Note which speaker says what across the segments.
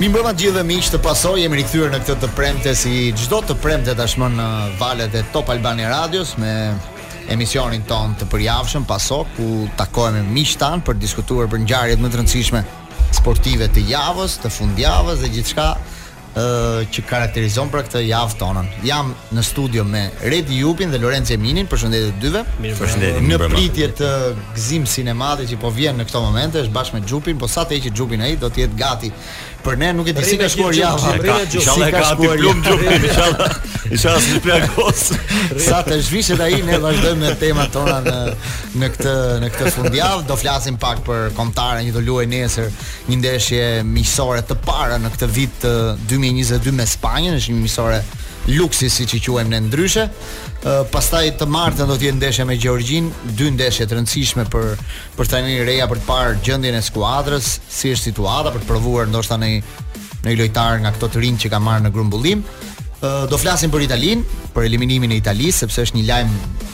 Speaker 1: Mirëmbrëma të gjithëve miq të Pasos, jemi rikthyer në këtë të premte si çdo të premte tashmë në valët e Top Albania Radios me emisionin tonë të përjavshëm Paso ku takohemi me miq tanë për të diskutuar për ngjarjet më të rëndësishme sportive të javës, të fundjavës dhe gjithçka që karakterizon pra këtë javë tonën. Jam në studio me Redi Jupin dhe Lorenc Eminin, përshëndetje të dyve.
Speaker 2: Përshëndetje.
Speaker 1: Në pritje të Gzim Sinematit që po vjen në këto momente, është bashkë me xhupin, po sa të heqë xhupin ai do të jetë gati. Për ne nuk e di si ka shkuar java.
Speaker 2: Inshallah ka gati plum Jupin, inshallah. Inshallah s'i plagos.
Speaker 1: Sa të zhvishet ai ne vazhdojmë me temat tona në në këtë në këtë fundjavë, do flasim pak për kombëtaren që do luajë nesër. një ndeshje miqësore të para në këtë vit të 2022 me Spanjën, është një miqësore luksi siç i quajmë ne ndryshe. Ë pastaj të martën do të jetë ndeshja me Gjeorgjin, dy ndeshje të rëndësishme për për trajnerin Reja për të parë gjendjen e skuadrës, si është situata për të provuar ndoshta ndonjë lojtar nga këto të rinj që ka marrë në grumbullim. Ë do flasim për Italinë, për eliminimin e Italisë sepse është një lajm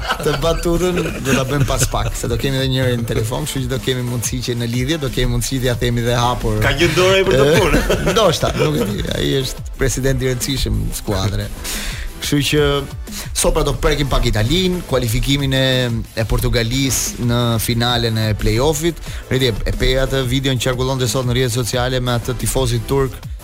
Speaker 1: Atë batutën do ta bëjmë pas pak, se do kemi edhe njërin në telefon, kështu që do kemi mundësi që në lidhje, do kemi mundësi t'ia themi dhe hapur.
Speaker 2: Ka një dorë për atë punë.
Speaker 1: Ndoshta, nuk e di. Ai është president i rëndësishëm i skuadrës. Kështu që sot pra do prekim pak Italinë, kualifikimin e e Portugalisë në finalen e play-offit. Redi e pe atë videon që qarkullonte sot në rrjetet sociale me atë tifozin turk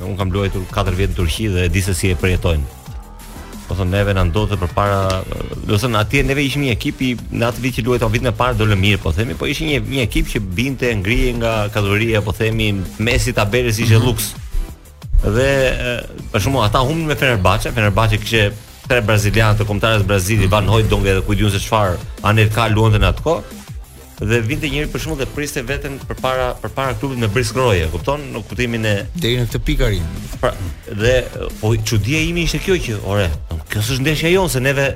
Speaker 2: Unë kam luajtur 4 vjet në Turqi dhe e di se si e përjetojnë. Domethënë neve na ndodhte përpara, domethënë atje neve ishim një ekip i në atë vit që luajtëm vitin e parë dolëm mirë, po themi, po ishim një një ekip që binte ngrihej nga kategoria, po themi, mesi tabelës ishte mm -hmm. luks. Dhe për shembull ata humbën me Fenerbahçe, Fenerbahçe kishte tre brazilianë të kombëtares së Brazilit, mm -hmm. Van Hooijdonk dhe ku di unë se çfarë, Anelka luante në atë kohë. dhe vinte njëri për shembull dhe priste veten përpara përpara klubit me brisk rroje, e kupton? Në kuptimin e
Speaker 1: deri në këtë pikë arrin.
Speaker 2: Pra, dhe po çudia ime ishte kjo që, ore, kjo është ndeshja jonë se neve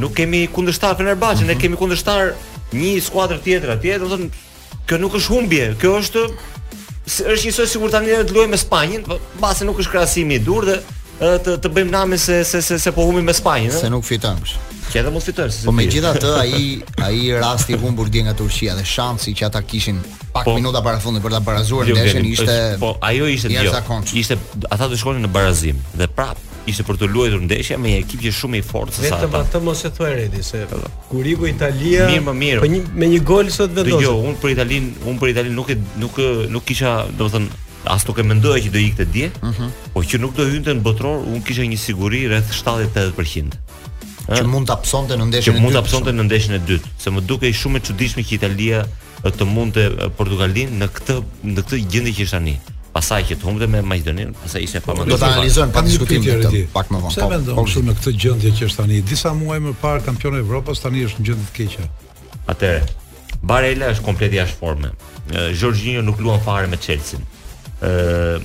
Speaker 2: nuk kemi kundërshtar Fenerbahçe, mm -hmm. ne mhm. kemi kundërshtar një skuadër tjetër atje, domethënë kjo nuk është humbje, kjo është si, është njësoj sikur tani ne të luajmë me Spanjën, po mbase nuk është krahasimi i duhur dhe ë, të të bëjmë namin se se se, se po humbim me Spanjën,
Speaker 1: Se
Speaker 2: ë?
Speaker 1: nuk fiton. psh.
Speaker 2: Që edhe mos fitojmë. se
Speaker 1: Po
Speaker 2: se di.
Speaker 1: megjithatë ai ai rasti i humbur dje nga Turqia dhe shansi që ata kishin pak
Speaker 2: Po.
Speaker 1: minuta para fundit për ta barazuar
Speaker 2: Jo,
Speaker 1: ndeshjen
Speaker 2: Blendi,
Speaker 1: ishte
Speaker 2: është- po ajo ishte jo.
Speaker 1: jashtëzakonshme.
Speaker 2: Ishte ata do shkonin në barazim dhe prap ishte për t'u luajtur ndeshja me një ekip që është shumë më i fortë se sa ata.
Speaker 3: Vetëm atë mos e thuaj Redi se kur iku Italia
Speaker 2: mirë më mirë.
Speaker 3: Për një me një gol sot
Speaker 2: vendos.
Speaker 3: Dëgjo,
Speaker 2: unë për Italinë, unë për Italinë nuk e nuk nuk kisha, domethënë as nuk e mendoja që do ikte dje. Ëh. Uh -huh. Po që nuk do hynte në botëror, unë kisha një siguri rreth 70-80%.
Speaker 1: Që mund ta psonte në ndeshjen e dytë.
Speaker 2: Që mund ta pësonte në ndeshjen e dytë, se më dukej shumë e çuditshme që Italia të mundte Portugalinë në këtë në këtë gjendje që është tani. pastaj që të humbte me Maqedoninë, pastaj ishte e pamendueshme.
Speaker 1: Do ta analizojmë pa diskutim këtë pak më vonë. Sabo,
Speaker 4: mendon
Speaker 1: po,
Speaker 4: kështu në këtë gjendje që është tani? Disa muaj më parë kampione e Evropës tani është në gjendje të keqe.
Speaker 2: Atëherë. Barella është komplet jashtë forme. Jorginho nuk luan fare me Chelsea. Ëh,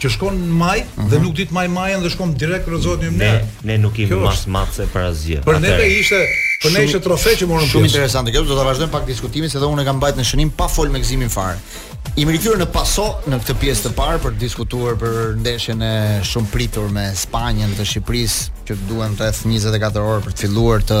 Speaker 2: që shkon në maj mm -hmm. dhe mhm. nuk di
Speaker 4: të mbajë majën dhe shkon direkt rrëzohet në
Speaker 2: një
Speaker 4: mënyrë.
Speaker 2: Ne,
Speaker 4: ne
Speaker 2: nuk
Speaker 4: kemi
Speaker 2: masë matëse për asgjë.
Speaker 4: Për ne
Speaker 2: ka
Speaker 4: ishte për ne ishte trofe që morëm.
Speaker 1: Shumë interesante kjo, do ta vazhdojmë pak diskutimin se dhe unë e kam mbajtur në shënim pa fol me Gëzimin fare. Jemi rikthyer në Paso në këtë pjesë të parë për të diskutuar për ndeshjen e shumëpritur me Spanjën të Shqipërisë që duhen rreth 24 orë për të filluar të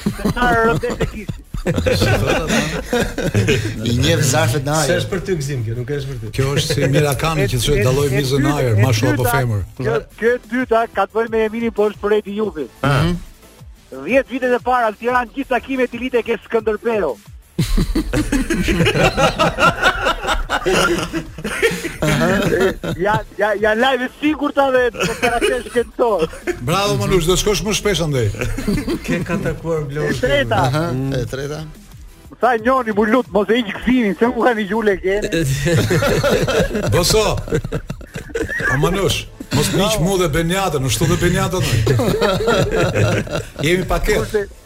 Speaker 5: Se sa
Speaker 4: rëndë të
Speaker 5: kishin. I
Speaker 1: njeh zarfet në ajër.
Speaker 3: S'është për ty Gzim kjo, nuk është për ty.
Speaker 4: Kjo është si Mirakani që thotë dallon mizën në ajër, mashkull apo femër.
Speaker 5: Kjo kjo e dyta ka të bëjë me Eminin, po është Redi Jupi. 10
Speaker 1: mhm.
Speaker 5: vitet e para në Tiranë gjithë takimet i linte ke Skënderbeu. ja ja ja live e sigurt ta dhe për karakter shkencor.
Speaker 4: Bravo Manush, do shkosh më shpesh andaj.
Speaker 3: Ke për ta takuar
Speaker 5: Blori.
Speaker 3: E
Speaker 5: treta.
Speaker 1: Aha, e treta.
Speaker 5: Sa njoni më lut, mos e hiq Gëzimin, se nuk kanë gjule kene.
Speaker 4: Boso. O Manush, mos hiq mu dhe benjatën, në shtu dhe benjatën. Jemi paket.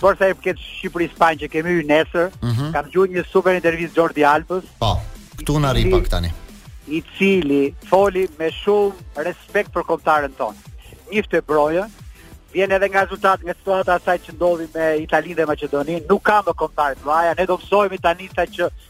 Speaker 3: Për
Speaker 5: sa i përket Shqipëri Spanjë që kemi nesër, mm -hmm. kam dëgjuar një super intervistë Jordi Albës.
Speaker 1: Po. Ktu na rri pak tani.
Speaker 5: I cili foli me shumë respekt për kombëtaren tonë. Njihte Brojën, vjen edhe nga rezultat nga situata asaj që ndodhi me Italinë dhe Maqedoninë, nuk ka më kombëtare të vogla, ne do mësojmë tani
Speaker 4: sa që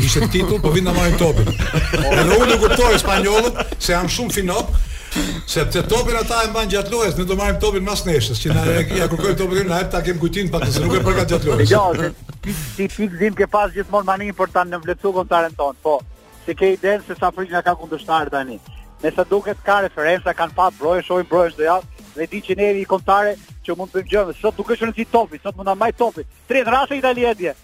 Speaker 4: Ishte titull, po vinë ta marrin topin. Edhe unë nuk kuptoj spanjollët se janë shumë finok, sepse topin ata e mbajnë gjatë lojës, ne do marrim topin mas ndeshjes, që ne ia kërkojmë topin na e jep ta kemi kujtim pak se nuk e prekëm gjatë lojës.
Speaker 5: Jo, se ti ti ti Gzim ke pas gjithmonë manin për ta nënvleftësu komtaren tonë, po. S'e ke idenë se sa frikë na ka kundërshtari tani. Me sa duket ka referenca, kanë pa Brojën, shohin Brojën çdo javë, dhe di që ne jemi komtare që mund të bëjmë gjë, sot nuk ka rëndësi topi, sot mund ta mbajë topin. Tre rrasë Italia dje.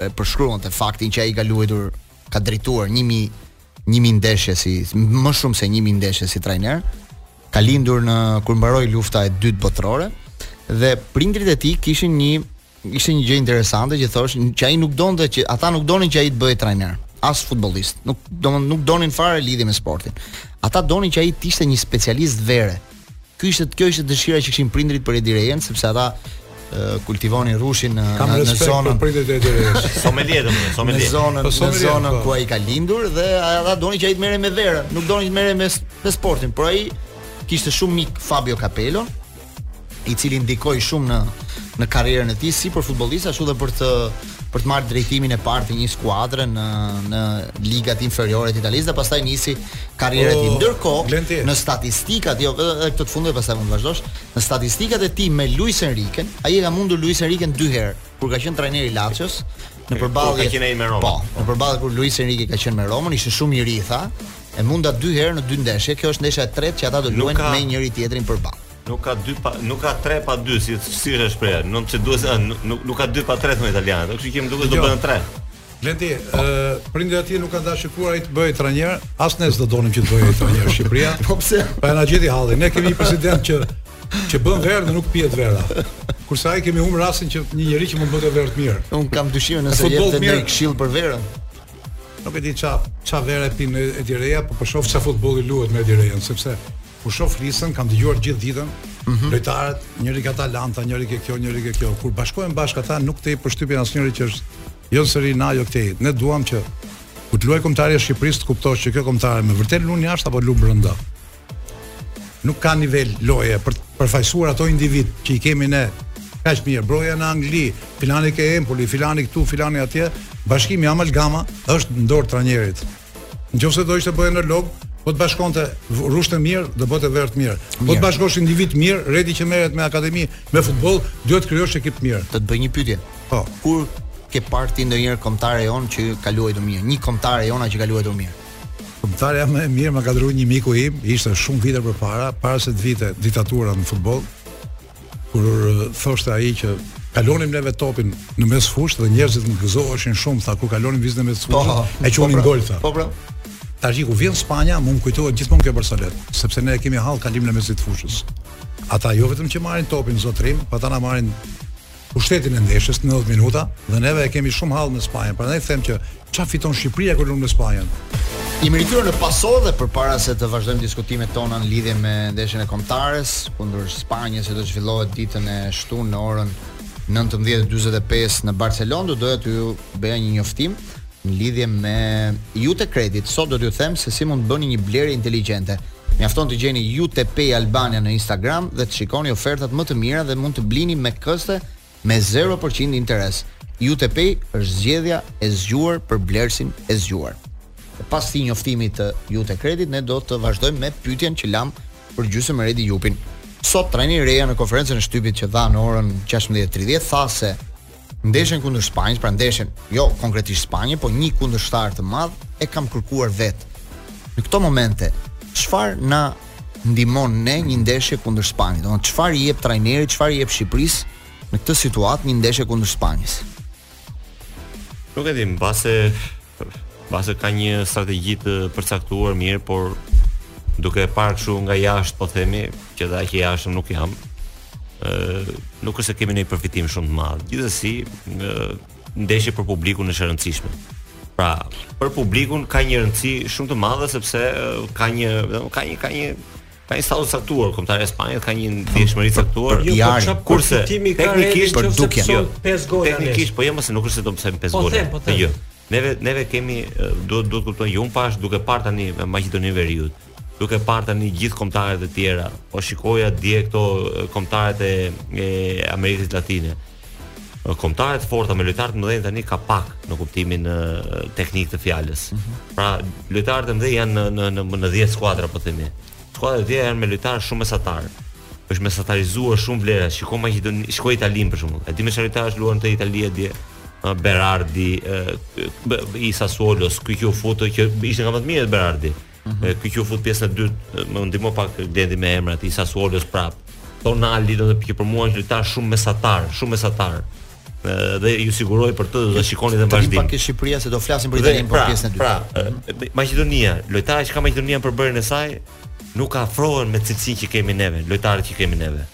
Speaker 5: e
Speaker 1: përshkruante faktin që ai ka luajtur ka drejtuar 1000 1000 ndeshje si më shumë se 1000 ndeshje si trajner. Ka lindur në kur mbaroi lufta e dytë botërore dhe prindërit e tij kishin një ishte një gjë interesante që thosh që ai nuk donte që ata nuk donin që ai të bëhej trajner as futbollist. Nuk do nuk donin fare lidhje me sportin. Ata donin që ai të ishte një specialist vere, Ky ishte kjo ishte dëshira që kishin prindërit për Edi Rejën, sepse ata kultivonin rrushin në në zonën.
Speaker 4: Kam respekt për prindërit e Edi Rejës.
Speaker 2: Sommelier do
Speaker 1: të thotë,
Speaker 2: sommelier.
Speaker 1: Në zonën,
Speaker 4: po,
Speaker 1: në zonën
Speaker 4: po.
Speaker 1: ku ai ka lindur dhe ata donin që ai të merrej me verën, nuk donin të merrej me me sportin, por ai kishte shumë mik Fabio Capello, i cili ndikoi shumë në në karrierën e tij si për futbollist ashtu edhe për të për të marrë drejtimin e parë të një skuadre në në ligat inferiore të Italisë dhe pastaj nisi karrierën e tij.
Speaker 4: Po,
Speaker 1: Ndërkohë,
Speaker 4: Blendi.
Speaker 1: në statistikat, jo edhe edhe këtë të fundit pastaj mund të vazhdosh, në statistikat e tij me Luis Enrique, ai e ka mundur Luis Enrique dy herë kur ka qenë trajner i Lazios në përballje.
Speaker 2: ka qenë ai me Romën.
Speaker 1: Po, në përballje kur Luis Enrique ka qenë me Romën, ishte shumë i ri tha, e munda dy herë në dy ndeshje. Kjo është ndeshja e tretë që ata do
Speaker 2: Nuk
Speaker 1: luajnë
Speaker 2: ka-
Speaker 1: me njëri tjetrin përballë.
Speaker 2: Nuk ka dy pa nuk ka tre pa dy si si është shprehja. Nuk që duhet ah, nuk, nuk, nuk ka dy pa tre me italianët. Kështu që më duket do
Speaker 4: Jo.
Speaker 2: bëhen tre.
Speaker 4: Blendi, ë prindërit atje nuk kanë dashur kurrë ai të bëhej trajner, as ne s'do donim që të bëhej trajner Shqipërie.
Speaker 1: Po pse?
Speaker 4: Po na gjeti halli. Ne kemi një president që që bën verë dhe nuk pihet vera. Kurse ai kemi humbur rastin që një njeri që mund të bëjë verë të mirë.
Speaker 1: Un kam dyshime nëse
Speaker 4: Futboll
Speaker 1: jep të dhe
Speaker 4: mirë.
Speaker 1: ndonjë këshill për verën.
Speaker 4: Nuk e di ça ça verë e pin Edi Reja, po po shoh ça futbolli luhet me Edi Rejën, sepse Kur shoh listën, kam dëgjuar gjithë ditën, mm -hmm. lojtarët, njëri ke Atalanta, njëri ke kjo, njëri ke kjo. Kur bashkohen bashkë ata, nuk të le përshtypjen asnjëri që është jo në Serinë A, jo këtej. Ne duam që kur të luaj kombëtarja e Shqipërisë të kuptosh që kjo kombëtare me vërtet lun jashtë apo lun brenda. Nuk ka nivel loje për të përfaqësuar ato individ që i kemi ne kaq mirë. Broja në Angli, filani ke Empoli, filani këtu, filani atje, bashkimi amalgama është në dorë të trajnerit. Nëse do ishte bërë enolog, po të bashkonte rrush të mirë, do bënte verë të mirë. Po të bashkosh individ të mirë, Redi që merret me akademi, me futboll, duhet të krijosh ekip të mirë.
Speaker 1: Të të bëj një pyetje.
Speaker 4: Po.
Speaker 1: Kur ke parë ti ndonjëherë kombëtaren tonë që ka luajtur mirë, një kombëtare jona që ka luajtur mirë.
Speaker 4: Kombëtarja më e mirë më ka dhuruar një miku im, ishte shumë vite përpara, para se të vinte diktatura në futboll. kur thoshte ai që kalonim neve topin në mes fushë dhe njerëzit gëzoheshin shumë tha kur kalonim vizën mes po, fushë po, e quanin
Speaker 1: po,
Speaker 4: gol tha.
Speaker 1: Po pra.
Speaker 4: Tash ku vjen Spanja, mu kujtohet gjithmonë kjo Barcelona, sepse ne e kemi hall kalimin e mesit të fushës. Ata jo vetëm që marrin topin zotërim, po ata na marrin pushtetin e ndeshjes 90 minuta dhe neve e kemi shumë hall me Spanjën. Prandaj them që ça fiton Shqipëria kur luan me Spanjën.
Speaker 1: Jemi rikthyer në Paso dhe përpara se të vazhdojmë diskutimet tona në lidhje me ndeshjen e kombëtares kundër Spanjës që do të zhvillohet ditën e shtunë në orën 19:45 në Barcelonë, do doja t'ju bëja një njoftim. në lidhje me Iute Credit. Sot do t'ju them se si mund të bëni një blerje inteligjente. Mjafton të gjeni IutePay Albania në Instagram dhe të shikoni ofertat më të mira dhe mund të blini me këste me 0% interes. IutePay është zgjedhja e zgjuar për blerësin e zgjuar. Pas këtij njoftimi të Iute Credit ne do të vazhdojmë me pyetjen që lamë përgjysmë me Redi Jupin. Sot trajneri Reja në konferencën e shtypit që dha në orën 16:30 tha se Ndeshjen kundër Spanjës, pra ndeshjen, jo konkretisht Spanjë, po një kundërshtar të madh e kam kërkuar vetë. Në këto momente, çfarë na ndihmon ne një ndeshje kundër Spanjës? Domthonë çfarë i jep trajnerit, çfarë i jep Shqipërisë në këtë situatë një ndeshje kundër Spanjës?
Speaker 2: Nuk e di, mbase Mbase ka një strategji të përcaktuar mirë, por duke e parë kështu nga jashtë, po themi, që dhe aq jashtë nuk jam. ë nuk është se kemi ndonjë përfitim shumë të madh. Gjithsesi, ndeshja për publikun është e rëndësishme. Pra, për publikun ka një rëndësi shumë të madhe sepse ka një, ka një ka një Ka një status të caktuar kombëtarja e Spanjës, ka një ndjeshmëri të caktuar.
Speaker 3: Jo, po çfarë
Speaker 2: kurse teknikisht
Speaker 1: për
Speaker 3: dukje. Jo,
Speaker 2: teknikisht po jemi jo, se nuk është se do të bëjmë 5 gola.
Speaker 3: Po them, po
Speaker 2: jo. them. Neve neve kemi duhet duhet kuptojmë, ju pashë duke parë tani me Maqedoninë e Veriut. Duke parë tani gjithë kombëtaret e tjera. Po shikoja dje këto kombëtaret e, e Amerikës Latine. kombëtare të forta me lojtarë të mëdhenj tani ka pak në kuptimin teknik të fjalës. Mm -hmm. Pra lojtarët e mëdhenj janë në në në në 10 skuadra po themi. Skuadrat e tjera janë me lojtarë shumë mesatar. Është mesatarizuar shumë vlera, shiko Maqedoninë, shiko Italinë për shembull. E di me çfarë lojtarësh luante Italia dje. Berardi, i Sassuolos, ky që u fut që ishte nga më të mirët Berardi. Mm Ky që u fut pjesa e dytë, më ndihmo pak Glendi me emrat i Sassuolos prap. Tonali që për mua është lojtar shumë mesatar, shumë mesatar dhe ju siguroj po, do ta shikoni edhe në vazhdim.
Speaker 1: Pak e Shqipëria se do flasim për Italinë për
Speaker 2: pra,
Speaker 1: pjesën e dytë.
Speaker 2: Pra, Maqedonia, lojtarët që ka Maqedonia në përbërjen e saj, nuk afrohen me cilësinë që kemi neve, lojtarët që kemi neve.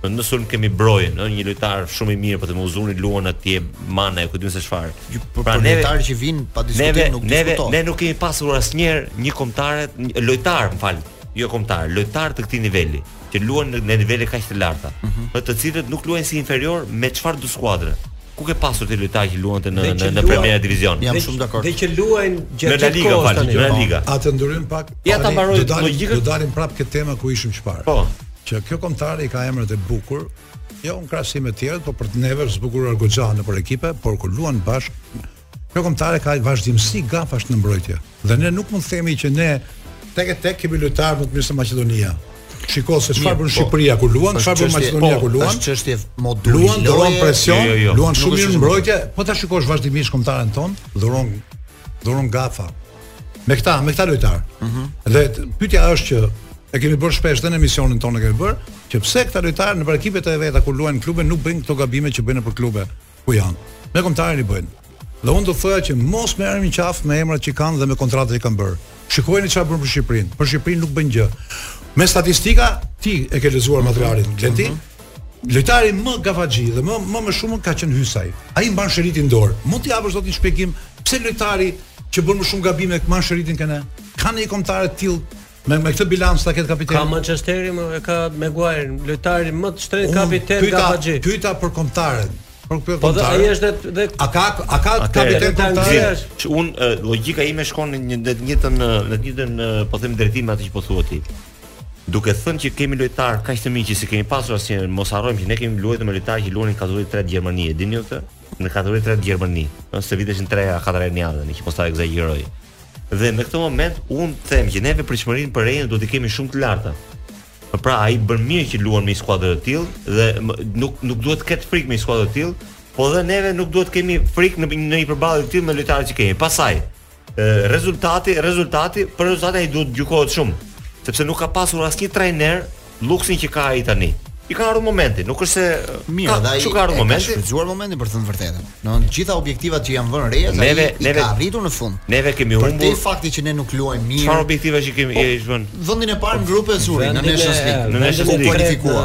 Speaker 2: Në sulm kemi Brojën, ëh, një lojtar shumë i mirë, po të Uzuni luan atje, Manaj, ku di unë se çfarë.
Speaker 1: Për, pra, neve, lojtarë që vijnë pa diskutim
Speaker 2: neve, nuk
Speaker 1: diskutohet.
Speaker 2: Ne, ne nuk kemi pasur asnjëherë një kombëtare, lojtarë, më fal, jo kombëtare, lojtarë të këtij niveli, që luan në, në nivele kaq të larta,
Speaker 1: mm
Speaker 2: -hmm. të cilët nuk luajnë si inferiorë me çfarëdo skuadre ku ke pasur ti lojtarë që luanin në në në Premier Division.
Speaker 1: Jam shumë dakord.
Speaker 3: Dhe që luajnë gjatë në
Speaker 2: Liga,
Speaker 3: më
Speaker 2: fal, në Liga.
Speaker 4: A të ndërhyj pak?
Speaker 2: Ja ta mbaroj logjikën.
Speaker 4: Do dalim prapë te tema ku ishim çfarë.
Speaker 2: Po.
Speaker 4: Që kjo kombëtare i ka emrat e bukur, jo në krahasim me të tjerët, por për neve është zbukuruar goxha nëpër ekipe, por kur luan bashkë, kjo kombëtare ka vazhdimësi gafash në mbrojtje. Dhe ne nuk mund të themi që ne teke tek kemi lojtarë më të mirë se Maqedonia. Shiko se çfarë bën
Speaker 1: po,
Speaker 4: Shqipëria kur luan, çfarë bën Maqedonia
Speaker 1: po,
Speaker 4: kur luan.
Speaker 1: Është çështje moduli.
Speaker 4: Luan, luan presion,
Speaker 2: jo, jo, jo.
Speaker 4: luan shumë mirë në mbrojtje. Po ta shikosh vazhdimisht kombëtaren tonë, dhuron Dhuron gafa. Me këta, me këta lojtarë. Ëh. Mm -hmm. Dhe pyetja është që e kemi bërë shpesh edhe në emisionin tonë kemi bërë, që pse këta lojtarë në ekipet e veta kur luajnë në klube nuk bëjnë këto gabime që bëjnë për klube ku janë. Me kombëtaren i bëjnë. Dhe unë do të thoja që mos na merrni në qafë me emrat që kanë dhe me kontratat që kanë bërë. Shikojeni çfarë bën për Shqipërinë. Për Shqipërinë nuk bën gjë. Me statistika ti e ke lexuar materialin, Glendi? Mm -hmm. Lojtari më gafaxhi dhe më më më shumë ka qenë Hysaj. Ai mban shiritin në dorë. Mund të japë Zoti një shpjegim pse lojtari që bën më shumë gabime mban shiritin te ne? Ka një kombëtare të tillë Me me këtë bilanc ta ketë
Speaker 3: kapiteni.
Speaker 4: Ka
Speaker 3: Manchesteri e ka Maguire, lojtarin më të shtrenjtë kapiten
Speaker 4: ka
Speaker 3: gafaxhi.
Speaker 4: Pyeta për kombëtaren. Për këtë
Speaker 3: po kombëtare. Po
Speaker 4: ai
Speaker 3: është dhe
Speaker 4: a ka a ka kapiten
Speaker 3: kombëtare?
Speaker 2: Që un logjika ime shkon në një në një të në një të në po them drejtim atë që po thua ti. Duke thënë që kemi lojtarë kaq të mirë që s'i kemi pasur asnjë, mos harrojmë që ne kemi luajtur me lojtarë që luanin kategori 3 në Gjermani. E dini ju këtë? Në kategori 3 në Gjermani, ëh, stërviteshin 3 a 4 herë në javë, që mos ta ekzagjeroj. Dhe në këtë moment un them që neve pritshmëritë për Rejën do t'i kemi shumë të larta. Pra ai bën mirë që luan me një skuadër të tillë dhe nuk nuk duhet të ketë frikë me një skuadër të tillë, po dhe neve nuk duhet të kemi frikë në në një përballje të tillë me lojtarët që kemi. Pastaj, Rezultati, rezultati, për rezultatin ai duhet të gjykohet shumë, sepse nuk ka pasur asnjë trajner luksin që ka ai tani. I ka ardhur momenti, nuk është se
Speaker 1: mirë, ai
Speaker 2: ka ardhur momenti.
Speaker 1: Ka shfrytzuar momentin për të thënë të vërtetën. Po të gjitha objektivat që janë vënë Reja i ka arritur në fund.
Speaker 2: Neve kemi
Speaker 1: humbur. Për
Speaker 2: këtë
Speaker 1: fakti që ne nuk luajmë mirë.
Speaker 2: Çfarë objektive që kemi
Speaker 1: po,
Speaker 2: e vënë?
Speaker 1: Vendin e parë në grup e zuri, në Nations League.
Speaker 2: Në Nations League
Speaker 4: u kualifikua.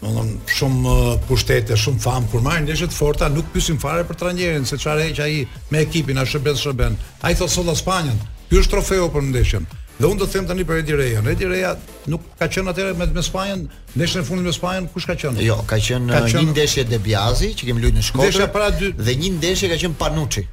Speaker 4: Domthon shumë uh, pushtet e, shumë famë kur marrin ndeshje të forta, nuk pyesin fare për trajnerin se çfarë heq ai me ekipin, a shërben s'shërben. Ai thotë solla Spanjën, ky është trofeu për ndeshjen. Dhe unë do të them tani për Edi Reja. Edi Reja nuk ka qenë atëherë me, me Spanjën, ndeshjen e fundit me Spanjën, kush ka qenë?
Speaker 1: Jo, ka qenë,
Speaker 4: ka
Speaker 1: uh,
Speaker 4: qenë...
Speaker 1: një ndeshje De Biazi që kemi luajtur në Shkodër.
Speaker 4: Ndeshja para dy
Speaker 1: dhe një ndeshje ka qenë Panucci.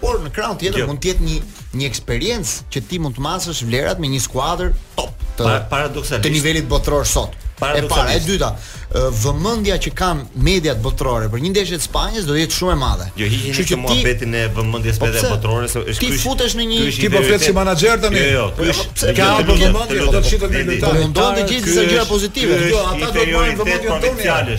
Speaker 1: Por në krahun tjetër
Speaker 2: jo.
Speaker 1: mund të jetë një një eksperiencë që ti mund të masësh vlerat me një skuadër top të
Speaker 2: paradoksalisht
Speaker 1: të nivelit botëror sot. E para, e dyta, vëmendja që kanë mediat botërore për një ndeshje të Spanjës do të jetë shumë e madhe.
Speaker 2: Jo
Speaker 1: hiqeni
Speaker 2: këtë muhabetin e vëmendjes për
Speaker 1: mediat
Speaker 2: botërore se është ky. Ti
Speaker 1: futesh në një
Speaker 4: ti po flet si menaxher tani.
Speaker 2: Jo, jo, ky është
Speaker 1: ka
Speaker 2: për
Speaker 4: vëmendje do të shitet në
Speaker 1: detaj. Mundohem të gjej disa gjëra pozitive.
Speaker 4: Jo, ata do të marrin vëmendjen tonë.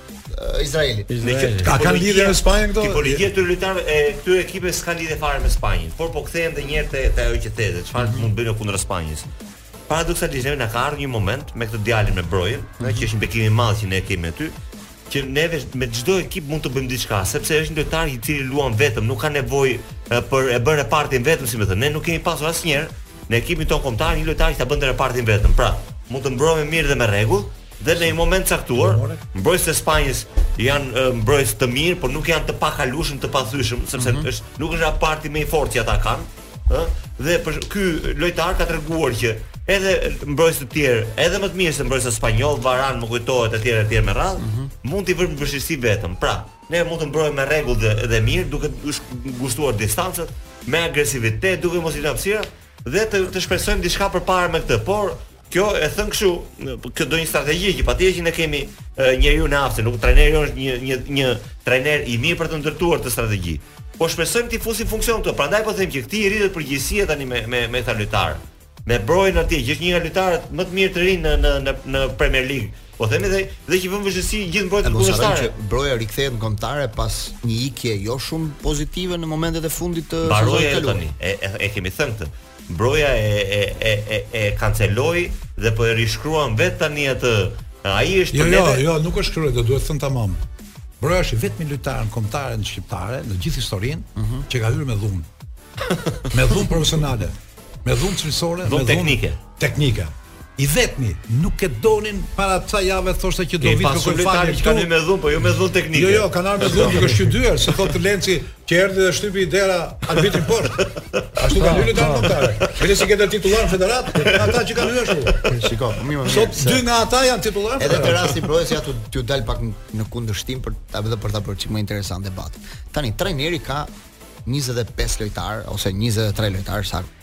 Speaker 1: Izraelit. Izraelit. A
Speaker 4: kanë lidhje me Spanjën këto?
Speaker 2: Tipologjia e lojtarëve e këtyre ekipeve s'ka lidhje fare me Spanjën, por po kthehem edhe një herë te, te ajo që the, çfarë
Speaker 1: mm -hmm.
Speaker 2: mund bëjmë kundër Spanjës. Paradoksalisht ne na ka ardhur një moment me këtë djalin me Brojën, mm -hmm. që është një bekim i madh që ne e kemi aty, që neve, me çdo ekip mund të bëjmë diçka, sepse është një lojtar i cili luan vetëm, nuk ka nevojë për e bën repartin vetëm, si më thënë, ne nuk kemi pasur asnjëherë në ekipin tonë kombëtar një lojtar që ta bënte repartin vetëm. Pra, mund të mbrohemi mirë dhe me rregull, Dhe në një moment caktuar, mbrojtësit e Spanjës janë mbrojtës të mirë, por nuk janë të pakalueshëm, të pathyeshëm, sepse mm -hmm. është nuk është reparti më i fortë që ata kanë, ë? Dhe pra ky lojtar ka treguar që edhe mbrojtës të tjerë, edhe më të mirë se mbrojtësit spanjollë, Varan, më kujtohet etj etj me radhë, mm -hmm. mund t'i vërë në vështirësi vetëm. Pra, ne mund të mbrojmë me rregull dhe, dhe mirë, duke ngushtuar distancat, me agresivitet, duke mos i lënë hapësira dhe të të shpresojmë diçka përpara me këtë, por Kjo e thënë kështu, kjo do një strategji që patjetër që ne kemi njeriun e aftë, nuk trajneri është një një një trajner i mirë për të ndërtuar atë strategji. Po shpresojmë t'i fusi në funksion këtu. Prandaj po them që këtij i rritet përgjegjësia tani me me me këta lojtarë. Me Brojën atje që është një nga lojtarët më të mirë të rinj në në në në Premier League. Po themi dhe dhe që vë në vështirësi gjithë
Speaker 1: mbrojtësit
Speaker 2: kundërshtarë.
Speaker 1: Broja rikthehet në kombëtare pas një ikje jo shumë pozitive në momentet e fundit të sezonit
Speaker 2: të
Speaker 1: kaluar.
Speaker 2: Tani e, e, e kemi thënë këtë. Broja e e e e, e kanceloi dhe po e rishkruan vet tani atë. Ai është
Speaker 4: jo, jo, jo, nuk është shkruar, do duhet thënë tamam. Broja është i vetmi lojtar në kombëtaren shqiptare në gjithë historinë uh
Speaker 2: mhm. -huh.
Speaker 4: që ka hyrë me dhunë. me dhunë profesionale, me dhunë cilësore, me dhunë
Speaker 2: teknike.
Speaker 4: Teknike. I vetmi, nuk e donin para ca jave thoshte që do vij
Speaker 2: të
Speaker 4: kërkoj falje
Speaker 2: këtu. Kanë me dhunë, po jo me dhunë teknike.
Speaker 4: Jo, jo, kanë ardhur me dhunë duke shqytyer, se thotë Lenci që erdhi dhe shtypi dera arbitrin poshtë. Ashtu kanë hyrë deri kombëtare. Edhe si këtë titullar federat, ata që kanë hyrë.
Speaker 1: Shiko, po
Speaker 4: mirë,
Speaker 1: mirë. Sot
Speaker 4: dy nga ata janë titullar.
Speaker 1: Edhe te rasti Brojës ja t'u t'u dal pak në kundërshtim për ta vetë për ta bërë çik më interesant debatin. Tani trajneri ka 25 lojtarë ose 23 lojtarë sa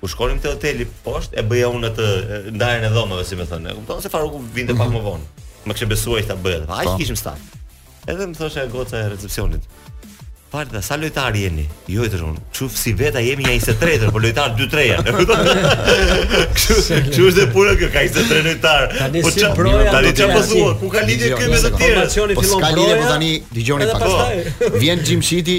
Speaker 2: Kur shkonim te hoteli poshtë, e bëja unë atë ndarjen e dhomave, si më thonë. E kupton se Faruku vinte mm -hmm. pak mhm. më vonë. Më kishte besuar që ta bëja. Pa, ai
Speaker 1: po.
Speaker 2: kishim staf. Edhe më thoshte goca e recepsionit. Falë, sa lojtarë jeni? Jo i them, çuf si veta jemi ja 23-ën, po lojtarë 2-3 janë. Kështu, kështu është puna kjo, ka 23
Speaker 3: lojtarë.
Speaker 2: Po ç'a
Speaker 3: Broja,
Speaker 2: tani
Speaker 3: ç'a
Speaker 2: po thua, ku ka lidhje kjo me të tjerë?
Speaker 3: Informacioni
Speaker 1: po
Speaker 3: fillon
Speaker 1: Broja. Po tani dëgjoni pak. Vjen
Speaker 2: Gjimshiti,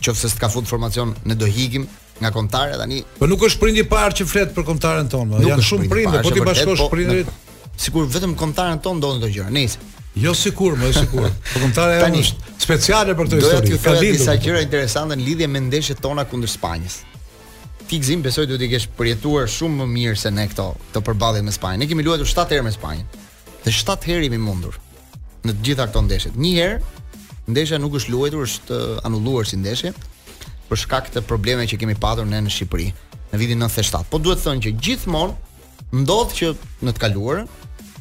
Speaker 1: Qofse s'ka fut në formacion ne do ikim nga kombëtarja tani.
Speaker 4: Po nuk është prindi i parë që flet për kombëtaren tonë, janë shumë
Speaker 1: prindër,
Speaker 4: po t'i bashkosh
Speaker 1: po,
Speaker 4: prindërit.
Speaker 1: Sikur vetëm kombëtaren tonë ndodhin këto gjëra. Nëse
Speaker 4: Jo sikur, më sikur. Po
Speaker 1: kombëtarja
Speaker 4: jonë është speciale për këtë histori.
Speaker 1: Doja
Speaker 4: t'ju
Speaker 1: thoja disa gjëra interesante në lidhje me ndeshjet tona kundër Spanjës. Ti Gëzim besoj duhet t'i kesh përjetuar shumë më mirë se ne këto, këto përballje me Spanjën. Ne kemi luajtur 7 herë me Spanjën. Dhe 7 herë jemi mundur në të gjitha këto ndeshjet. Një herë ndeshja nuk është luajtur, është anulluar si ndeshje për shkak të problemeve që kemi patur ne në Shqipëri në vitin 97. Po duhet thënë që gjithmonë ndodh që në të kaluarën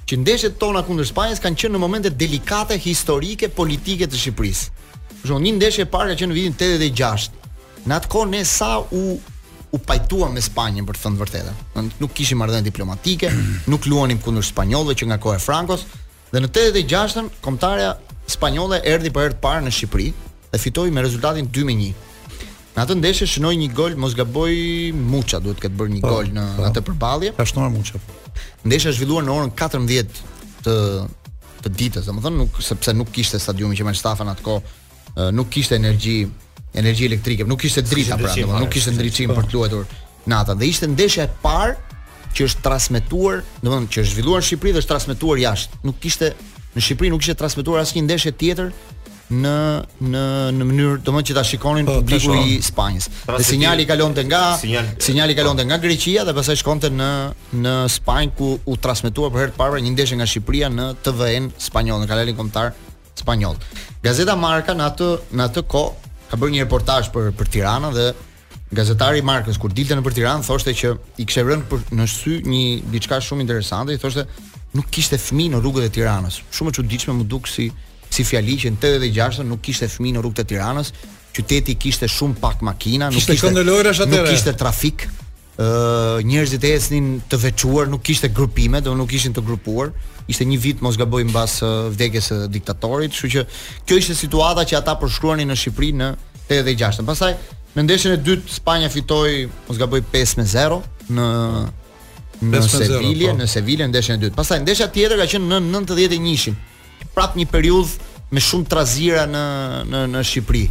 Speaker 1: që ndeshjet tona kundër Spanjës kanë qenë në momente delikate historike politike të Shqipërisë. Për shembull, një ndeshje e parë ka qenë në vitin 86 Në atë kohë ne sa u, u pajtuam me Spanjën për të thënë të vërtetën. Nuk kishim marrëdhënie diplomatike, nuk luanim kundër spanjollëve që nga koha e Frankos dhe në 86-ën kombëtarja spanjolle erdhi për herë të parë në Shqipëri dhe fitoi me rezultatin 2-1. Në atë ndeshje shënoi një gol, mos gaboj Muça, duhet të ketë bërë një
Speaker 4: po,
Speaker 1: gol në
Speaker 4: po.
Speaker 1: atë përballje.
Speaker 4: Ka shënuar Muça.
Speaker 1: Ndeshja është zhvilluar në orën 14 të të ditës, domethënë nuk sepse nuk kishte stadiumi Qemal Stafa në atë kohë nuk kishte energji energji elektrike, nuk kishte drita pra, do, nuk kishte ndriçim për të luajtur natën dhe ishte ndeshja e parë që është transmetuar, domethënë që është zhvilluar në Shqipëri dhe është transmetuar jashtë. Nuk kishte në Shqipëri nuk kishte transmetuar asnjë ndeshje tjetër në në në mënyrë domethënë që ta shikonin
Speaker 4: po,
Speaker 1: publiku
Speaker 4: po.
Speaker 1: i Spanjës. Pra,
Speaker 2: dhe
Speaker 1: sinjali kalonte nga
Speaker 2: sinjal,
Speaker 1: sinjali po. kalonte nga Greqia dhe pastaj shkonte në në Spanjë ku u transmetua për herë të parë një ndeshje nga Shqipëria në TVE-në spanjolle në kanalin kombëtar spanjoll. Gazeta Marka në atë në atë kohë ka bërë një reportazh për për Tiranën dhe gazetari i Markës kur dilte nëpër Tiranë thoshte që i kishte rënë për në sy një diçka shumë interesante, thoshte nuk kishte fëmijë në rrugët e Tiranës. Shumë e çuditshme m'u duk si si fjali që në 86 nuk kishte fëmijë në rrugët e Tiranës, qyteti kishte shumë pak makina, nuk
Speaker 4: kishte
Speaker 1: kënde
Speaker 4: lojërash atëherë.
Speaker 1: Nuk kishte trafik. ë njerëzit ecnin të veçuar, nuk kishte grupime, do nuk ishin të grupuar. Ishte një vit mos gaboj mbas vdekjes së diktatorit, kështu që kjo ishte situata që ata përshkruanin në Shqipëri në 86-ën. Pastaj në ndeshjen e dytë Spanja fitoi, mos gaboj 5 me 0 në
Speaker 4: në
Speaker 1: Sevilje,
Speaker 4: po.
Speaker 1: në Sevilje ndeshjen e dytë. Pastaj ndeshja tjetër ka qenë në 91-shin. prap një periudhë me shumë trazira në në në Shqipëri.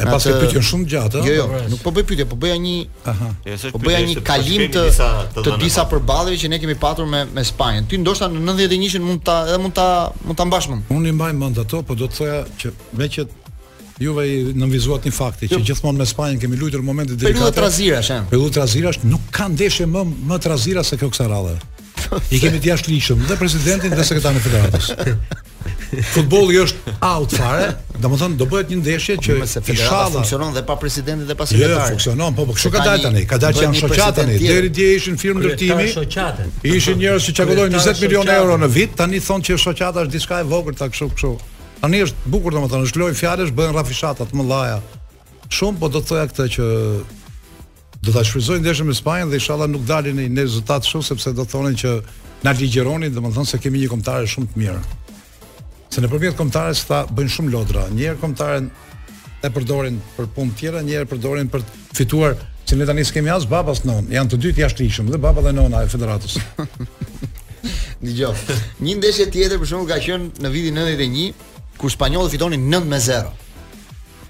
Speaker 4: E paske pyetje shumë gjatë,
Speaker 1: jo, jo, nuk po bëj pyetje, po bëja një
Speaker 4: aha,
Speaker 1: po bëja një kalim të të disa përballjeve që ne kemi patur me me Spanjën. Ti ndoshta në 91-shin mund ta edhe mund ta mund ta mbash mend.
Speaker 4: Unë i mbaj mend ato, po do të thoja që meqë ju e nënvizuat një fakt që jo. gjithmonë me Spanjën kemi luajtur momente delikate.
Speaker 1: Periudha trazirash, janë.
Speaker 4: Periudha trazirash nuk ka ndeshje më me trazira se kjo kësaj radhe. I kemi të jashtëligjshëm dhe presidentin dhe sekretarin e federatës. Futbolli është out fare, domethënë do bëhet një ndeshje që ishalla
Speaker 1: funksionon dhe pa presidentin dhe pa
Speaker 4: jo, jo,
Speaker 1: sekretarin.
Speaker 4: Jo, funksionon, po po kështu ka dalë tani, ka dalë që janë shoqata tani. Deri dje ishin firmë ndërtimi. Ishin njerëz që
Speaker 3: qarkullojnë
Speaker 4: 20 milionë euro në vit, tani thonë që shoqata është diçka e vogël ta kështu kështu. Tani është bukur domethënë, është lojë fjalësh, bëhen rrëshqitje të mëdha. Shumë po do të thoja këtë që Do ta shfrytëzojnë ndeshjen me Spanjën dhe inshallah nuk dalin në një rezultat kështu sepse do thonin që na ligjëronin, domethënë se kemi një kombëtare shumë të mirë. Se nëpërmjet kombëtares ata bëjnë shumë lodra. Një herë kombëtaren e përdorin për punë tjera, një herë përdorin për të fituar, që ne tani s'kemi as babë as nonë, janë të dy të jashtëligjshëm dhe baba dhe nona e federatës.
Speaker 1: Dëgjo. Një ndeshje tjetër për shembull ka qenë në vitin 91 kur spanjollët fitonin 9 me 0.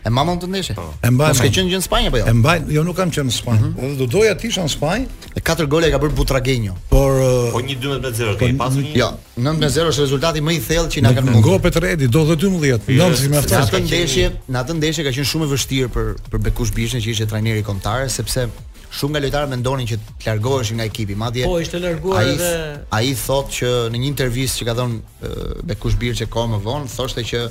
Speaker 1: E mban mend atë ndeshje. Po.
Speaker 4: E mbaj.
Speaker 1: Mos ke qenë gjë në Spanjë apo jo?
Speaker 4: E mbaj, jo nuk kam qenë në Spanjë. Mm -hmm. Do doja të isha në Spanjë.
Speaker 1: E katër gole ka bërë Butragenjo.
Speaker 4: Por uh,
Speaker 2: po një 12 me 0 kemi po, pas një.
Speaker 1: Jo, 9 me 0 është rezultati më i thellë që na kanë mundur.
Speaker 4: Ngopet Redi, do 12, 9 si
Speaker 1: më
Speaker 4: thënë.
Speaker 1: Atë ndeshje, në atë ndeshje ka qenë shumë e vështirë për për Bejkush Birçen që ishte trajner i kombëtares sepse shumë nga lojtarët mendonin që të largoheshin nga ekipi. Madje
Speaker 3: Po, ishte larguar edhe
Speaker 1: ai thotë që në një intervistë që ka dhënë Bejkush Birçe kohë më vonë, thoshte që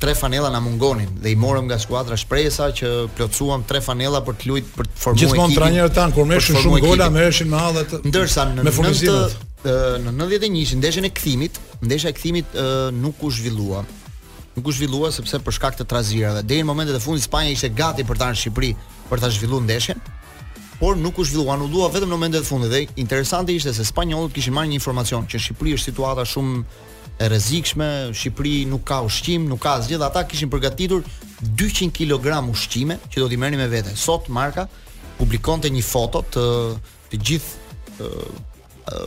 Speaker 1: tre fanella na mungonin dhe i morëm nga skuadra shpresa që plotësuam tre fanella për të luajtur për të formuar ekipin.
Speaker 4: Gjithmonë trajnerët tanë kur
Speaker 1: merrshin
Speaker 4: shumë gola, merreshin me hallet.
Speaker 1: Ndërsa në në 91-shin ndeshjen e kthimit, ndeshja e kthimit nuk u zhvillua. Nuk u zhvillua sepse për shkak të trazirave. Deri në momentet e fundit Spanja ishte gati për të ardhur në Shqipëri për ta zhvilluar ndeshjen. por nuk u zhvillua, u anullua vetëm në momentet e fundit dhe interesante ishte se spanjollët kishin marrë një informacion që në Shqipëri është situata shumë e rrezikshme, Shqipëri nuk ka ushqim, nuk ka asgjë dhe ata kishin përgatitur 200 kg ushqime që do t'i merrnin me vete. Sot Marka publikonte një foto të të gjithë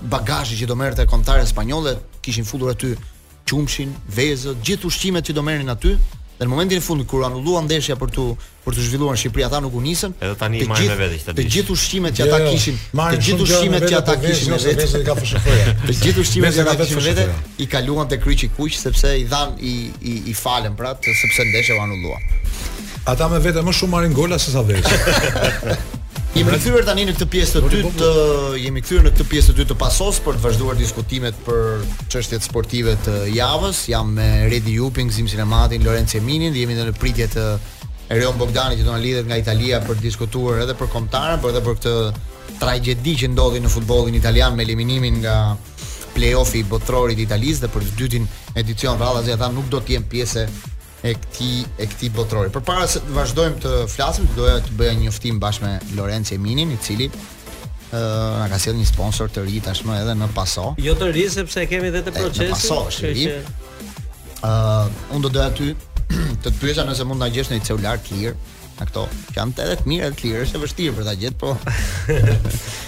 Speaker 1: bagazhit që do merrte kombëtarja spanjolle, kishin futur aty qumshin, vezët, gjithë ushqimet që do merrnin aty. Dhe në momentin e fundit kur u anullua ndeshja për t'u për t'u zhvilluar në Shqipëri, ata nuk u nisën.
Speaker 2: Edhe tani marrin me vete këtë.
Speaker 1: Të gjithë ushqimet që
Speaker 4: jo,
Speaker 1: ata
Speaker 4: jo,
Speaker 1: kishin, të gjithë ushqimet që ata kishin me vete,
Speaker 4: vezët ka FSHF.
Speaker 1: Të gjithë ushqimet që ata kishin me vete i kaluan te Kryqi i Kuq sepse i dhanë i i, i falën pra, sepse ndeshja u anullua.
Speaker 4: Ata me vete më shumë marrin gola se sa vezë.
Speaker 1: Jemi kthyer tani në këtë pjesë të dytë të jemi kthyer në këtë pjesë të dytë të pasos për të vazhduar diskutimet për çështjet sportive të javës. Jam me Redi Jupin, Gëzim Sinematin, Lorenc Jeminin dhe jemi në pritje të Erjon Bogdanit që do na lidhet nga Italia për të diskutuar edhe për kombëtaren, por edhe për këtë tragjedi që ndodhi në futbollin italian me eliminimin nga play-offi i botërorit të Italisë dhe për të dytin edicion radhazi ata nuk do të jenë pjesë e këtij e këtij botërori. Përpara se të vazhdojmë të flasim, doja të bëja një njoftim bashkë me Lorenc Jeminin, i cili ë uh, na ka sjellë një sponsor të ri tashmë edhe në Paso.
Speaker 3: Jo të ri sepse e kemi edhe
Speaker 1: te
Speaker 3: Procesi.
Speaker 1: Në Paso është i ri. Ë uh, unë do doja ty të të pyesja nëse mund ta gjesh një celular të lirë në këto. Që janë edhe të mirë edhe të lirë, është e vështirë për ta gjetë, po.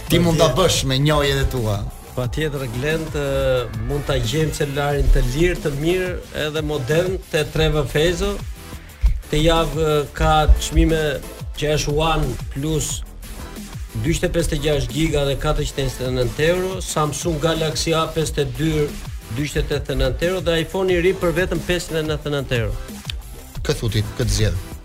Speaker 1: Ti mund ta bësh me njohjet e tua.
Speaker 3: Patjetër Glend, mund ta gjejmë celularin të lirë, të mirë, edhe modern te 3V Fejzo. Këtë javë ka çmime që është One Plus 256 GB dhe 429 euro, Samsung Galaxy A52 289 euro dhe iPhone i ri për vetëm 599 euro.
Speaker 1: Këtë futi, këtë zgjedh.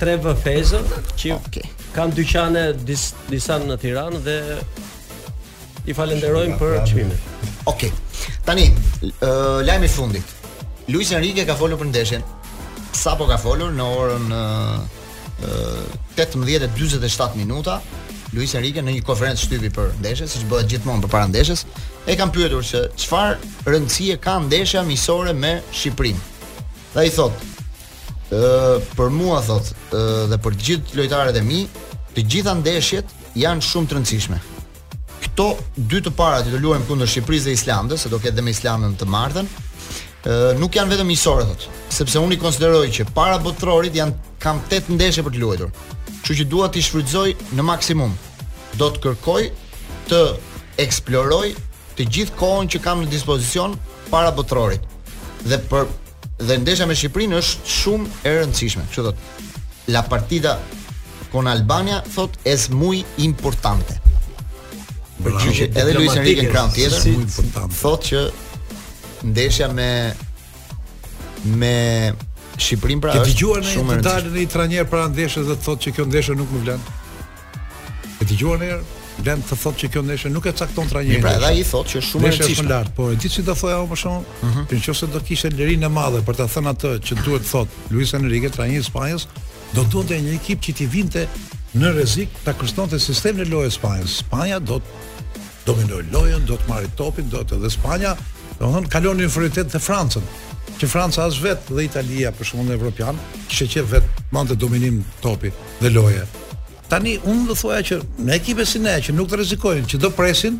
Speaker 3: 3V
Speaker 2: Fejzo,
Speaker 3: që kanë dyqane dis, disa në Tiranë dhe i falenderojmë për çmimet.
Speaker 1: Okej. Tani, uh, lajmi i fundit. Luis Enrique ka folur për ndeshjen. Sapo ka folur në orën uh, 18:47 minuta Luis Enrique në një konferencë shtypi për ndeshjen, siç bëhet gjithmonë përpara ndeshjes, e kanë pyetur se çfarë rëndësie ka ndeshja miqësore me Shqipërinë. Dhe ai thotë, Ë për mua thot, ë dhe për të gjithë lojtarët e mi, të gjitha ndeshjet janë shumë të rëndësishme. Këto dy të para që do luajmë kundër Shqipërisë dhe Islandës, se do ketë dhe me Islandën të martën, ë nuk janë vetëm miqësore thot, sepse unë i konsideroj që para botërorit janë kam 8 ndeshje për të luajtur. Kështu që dua t'i shfrytëzoj në maksimum. Do të kërkoj të eksploroj të gjithë kohën që kam në dispozicion para botërorit. Dhe për Dhe ndeshja me Shqipërinë është shumë e rëndësishme. Kështu thot. La partida con Albania thot është muy importante. Përgjigje edhe Luis Enrique në krahun tjetër,
Speaker 4: si, importante.
Speaker 1: Thot që ndeshja me me Shqipërinë pra është shumë e rëndësishme.
Speaker 4: Ke dëgjuar të dalë një trajner para ndeshjes dhe të thotë që kjo ndeshje nuk më vlen. E dëgjuar një herë? Vlen të thotë që kjo ndeshje nuk e cakton trajneri.
Speaker 1: Pra, ai thotë që është shumë e
Speaker 4: rëndësishme. Është
Speaker 1: shumë
Speaker 4: lart, po e di si do thoja unë për shembull, uh mhm. -huh. nëse do kishte lirinë e madhe për të thënë atë që duhet të thotë Luis Enrique, trajneri i Spanjës, do donte një ekip që ta vinte në rrezik ta kushtonte sistemin e lojës së Spanjës. Spanja do të dominojë lojën, do të marri topin, do të dhe Spanja, domethënë kalon në inferioritet dhe Francën. Që Franca as vet dhe Italia për shembull në Evropian, kishte qenë vet mante dominim topi dhe loje. Tani unë do thoja që me ekipe si ne që nuk të rrezikojnë, që do presin,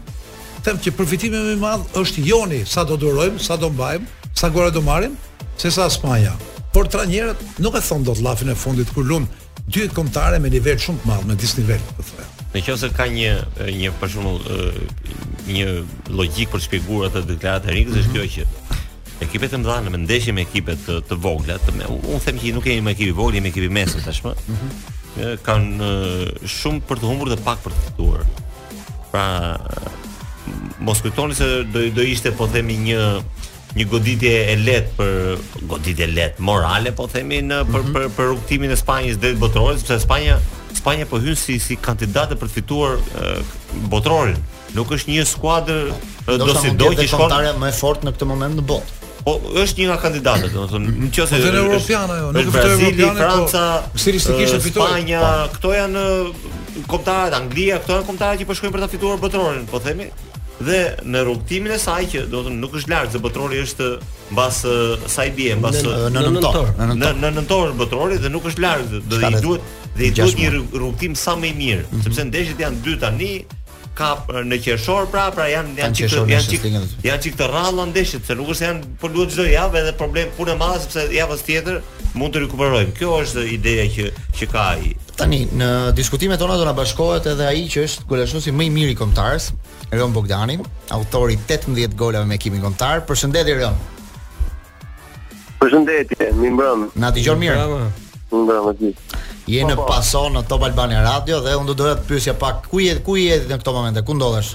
Speaker 4: them që përfitimi më i madh është joni, sa do durojmë, sa do mbajmë, sa gola do marrim, se sa Spanja. Por trajnerët nuk e thon dot llafin e fundit kur lun Dy kombëtare me një nivel shumë të madh, me disnivel, po thoja.
Speaker 2: Në qoftë se ka një një për shembull një logjikë për të shpjeguar atë deklaratë Enrikes mm -hmm. është mhm. kjo që ekipet e mëdha në ndeshje me ekipet të, të vogla, të me, unë them që nuk jemi më ekip i vogël, jemi ekip i mesëm tashmë. Ëh mm -hmm. kanë shumë për të humbur dhe pak për të fituar. Pra mos kujtoni se do do ishte po themi një një goditje e lehtë për goditje e lehtë morale po themi në për mm -hmm. për, për rrugëtimin e Spanjës drejt botërorit sepse Spanja Spanja po hyn si si kandidate për të fituar botërorin. Nuk është një skuadër dosi do që shkon,
Speaker 1: kombëtarja më e fortë në këtë moment në botë.
Speaker 2: Po është një nga kandidatët, domethënë, mhm. nëse
Speaker 4: po, është europiana ajo, nuk është
Speaker 2: Brazili,
Speaker 4: po,
Speaker 2: Franca, po,
Speaker 4: stilistikisht e fitoi.
Speaker 2: Spanja, këto janë kombëtaret, Anglia, këto janë kombëtaret që po shkojnë për ta fituar botërorin, po themi. dhe në rrugëtimin e saj që do të thotë nuk është larg se botrori është mbas sa i bie mbas
Speaker 3: në
Speaker 1: nëntor në
Speaker 2: në
Speaker 1: nëntor
Speaker 2: botrori dhe nuk është larg do i duhet dhe i duhet një rrugëtim sa më i mirë mhm. sepse ndeshjet janë dy tani ka në qershor pra pra janë janë çik janë çik janë çik të rralla ndeshjet se nuk është se janë po luhet çdo javë edhe s'ka problem punë e madhe sepse javën tjetër mund të rikuperojmë. Kjo është ideja që që ka ai.
Speaker 1: Tani në diskutimet tona do na bashkohet edhe ai që është golashënuesi më i mirë i kombëtares, Erjon Bogdani, autor i 18 golave me ekipin kombëtar. Përshëndetje Erjon.
Speaker 6: Përshëndetje, mirëmbrëma.
Speaker 1: Na dëgjon mirë?
Speaker 6: Mirëmbrëma aty.
Speaker 1: Je në
Speaker 6: po, po.
Speaker 1: Pasoni në Top Albania Radio dhe unë do doja të pyesja pak ku je ku je në këto momente, ku ndodhesh?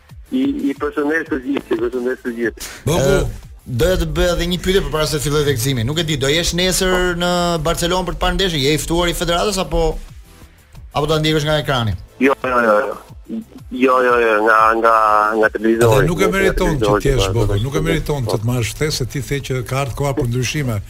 Speaker 2: I
Speaker 6: i përshëndes të gjithë, i përshëndes të gjithë.
Speaker 4: Bogo,
Speaker 1: doja të bëja edhe një pyetje përpara se të filloj vegëzimin. Nuk e di, do jesh nesër po. në Barcelonë për të parë ndeshjen? Je i ftuar i federatës apo apo do ta ndjekësh nga ekrani?
Speaker 6: Jo, jo, jo. jo. Jo, jo, jo, nga nga nga televizori.
Speaker 4: Nuk e meriton që të jesh
Speaker 6: Bogo,
Speaker 4: nuk e meriton të të marrësh ftesë se ti the që ka ardhur koha për ndryshime.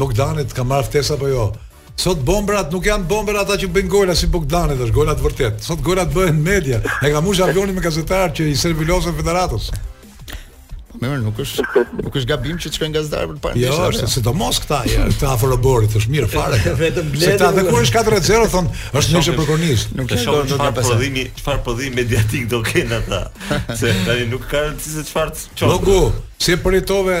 Speaker 3: Bogdani
Speaker 4: ka marrë ftesë apo jo? Sot bomberat nuk janë bomber ata që bëjnë gola si Bogdani tash, gola të vërtetë. Sot golat bëhen në media. E ka mbush avionin me gazetarë që i servilosen federatës.
Speaker 1: Po mirë, nuk është nuk është gabim që të shkojnë gazetarë për të parë.
Speaker 4: Jo, është
Speaker 1: jo.
Speaker 4: sidomos këta, ja, këta afër oborrit, është mirë fare.
Speaker 3: Vetëm bletë.
Speaker 4: Këta dhe kur është 4-0 thon, është ndeshje për kornizë.
Speaker 1: Nuk e shoh
Speaker 2: çfarë prodhimi, çfarë prodhim mediatik do kenë ata. Se tani nuk ka rëndësi se çfarë çon.
Speaker 4: Bogo, si e përjetove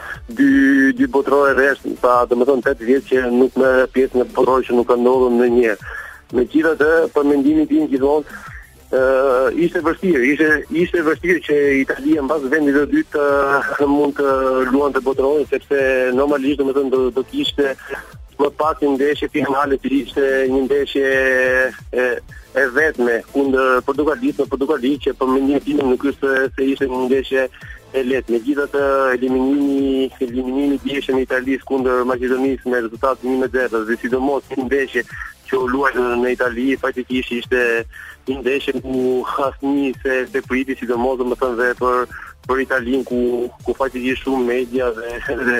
Speaker 6: dy dy botërore rresht, pa domethënë 8 vjet që nuk merr pjesë në botërore që nuk ka ndodhur ndonjëherë. Megjithatë, për mendimin tim gjithmonë ë ishte vështirë, ishte ishte vështirë që Italia mbas vendit të dytë të mund të luante botërorin sepse normalisht domethënë do do të kishte më pas një ndeshje finale që ishte një ndeshje e, e vetme kundër Portugalisë, në Portugali që për mendimin tim nuk është se ishte një ndeshje E lehtë. Megjithatë, eliminimi eliminimi i djeshëm i Italisë kundër Maqedonisë me rezultat një me zero dhe sidomos një ndeshje që u luajt në Itali, faktikisht ishte një ndeshje ku asnjë s'e s'e priti, sidomos domethënë dhe për për Italinë ku ku faktikisht shumë media dhe dhe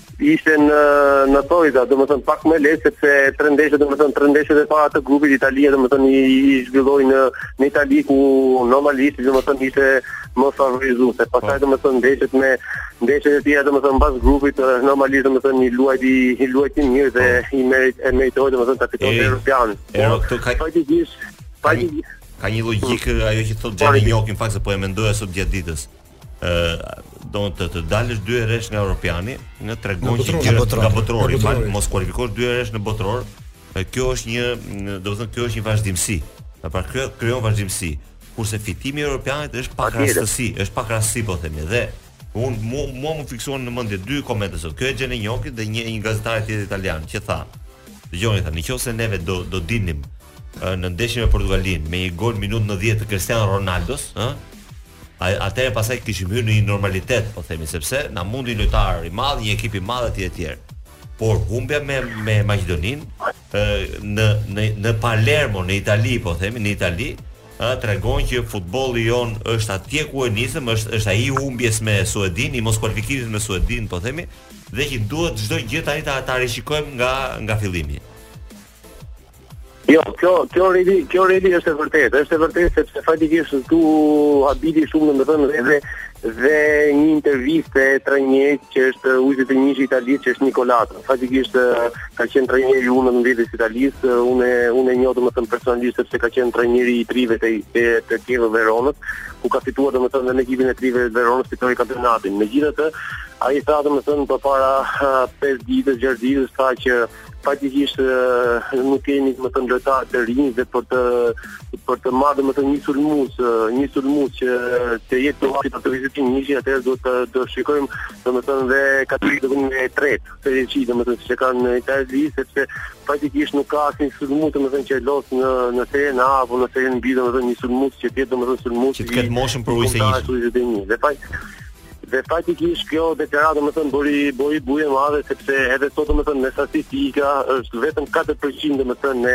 Speaker 6: ishte në në Tojza, domethënë pak më lehtë sepse tre ndeshje domethënë tre ndeshjet e para të grupit Italia domethënë i, i zhvilloi në në Itali ku normalisht domethënë ishte më e favorizuar. Po. Pastaj domethënë ndeshjet me ndeshjet e tjera domethënë mbas grupit eh, normalisht domethënë i luajti i luajti mirë dhe po. i merit e meritoi domethënë ta fitonte Europianin.
Speaker 2: Ero, po, ka...
Speaker 6: Faktikisht, faktikisht
Speaker 2: ka një logjikë ajo që thotë Xhene Njoki në fakt se po e mendoja sot gjatë ditës. ë do të të dalësh dy herësh nga europiani, në tregon që gjëra
Speaker 1: nga
Speaker 2: botërori,
Speaker 4: më
Speaker 2: fal mos kualifikosh dy herësh në botëror. Kjo është një, do të thotë kjo është një vazhdimësi. Pra pra kjo krijon vazhdimësi. Kurse fitimi i europianit është pak rastësi, është pak rastësi po themi dhe un mua mu, më fiksuan në mendje dy komente sot. Kjo e Xhene Njokit dhe një një gazetar tjetër italian që tha, dëgjoni tha, nëse neve do do dilnim në ndeshjen me Portugalinë me një gol minutën e 90 të Cristiano Ronaldos, ëh, Atëherë pastaj kishim hyrë në një normalitet, po themi sepse na mundi një lojtar i madh, një ekip i madh etj etj. Por humbja me me Maqedoninë në në në Palermo në Itali, po themi në Itali, ë tregon që futbolli jonë është atje ku e nisëm, është është ai humbjes me Suedinë, i moskualifikimit me Suedinë, po themi, dhe që duhet çdo gjë tani ta ta rishikojmë nga nga fillimi.
Speaker 6: Jo, kjo kjo Redi, kjo Redi është e vërtetë, është e vërtetë sepse faktikisht këtu habiti shumë domethënë dhe dhe, dhe një intervistë e trajnerit që është U21 i Italisë që është Nikolato. Faktikisht ka qenë trajneri i U19 e Italisë, unë unë e njoh domethënë personalisht sepse ka qenë trajneri i të rinjve të të, të Kievo Veronës, ku ka fituar domethënë me ekipin e të rinjve të Veronës fitoi kampionatin. Megjithatë, ai tha domethënë përpara 5 ditësh, 6 ditësh tha që Faktikisht nuk kemi më lojtarë të rinj dhe për të për të marrë më të një sulmues, një sulmues që të jetë domethënë te U21 atëherë duhet të do shikojmë domethënë dhe kategorinë e tretë, Serie C domethënë se kanë në Itali sepse faktikisht nuk ka asnjë sulmues domethënë që loz në në Serie A apo në Serie B domethënë një sulmues që të jetë domethënë sulmues
Speaker 2: që të ketë moshën për
Speaker 6: U21. Dhe fakt Dhe faktikisht kjo deklaratë domethënë bëri bëri bujë të madhe sepse edhe sot domethënë me statistika është vetëm 4% domethënë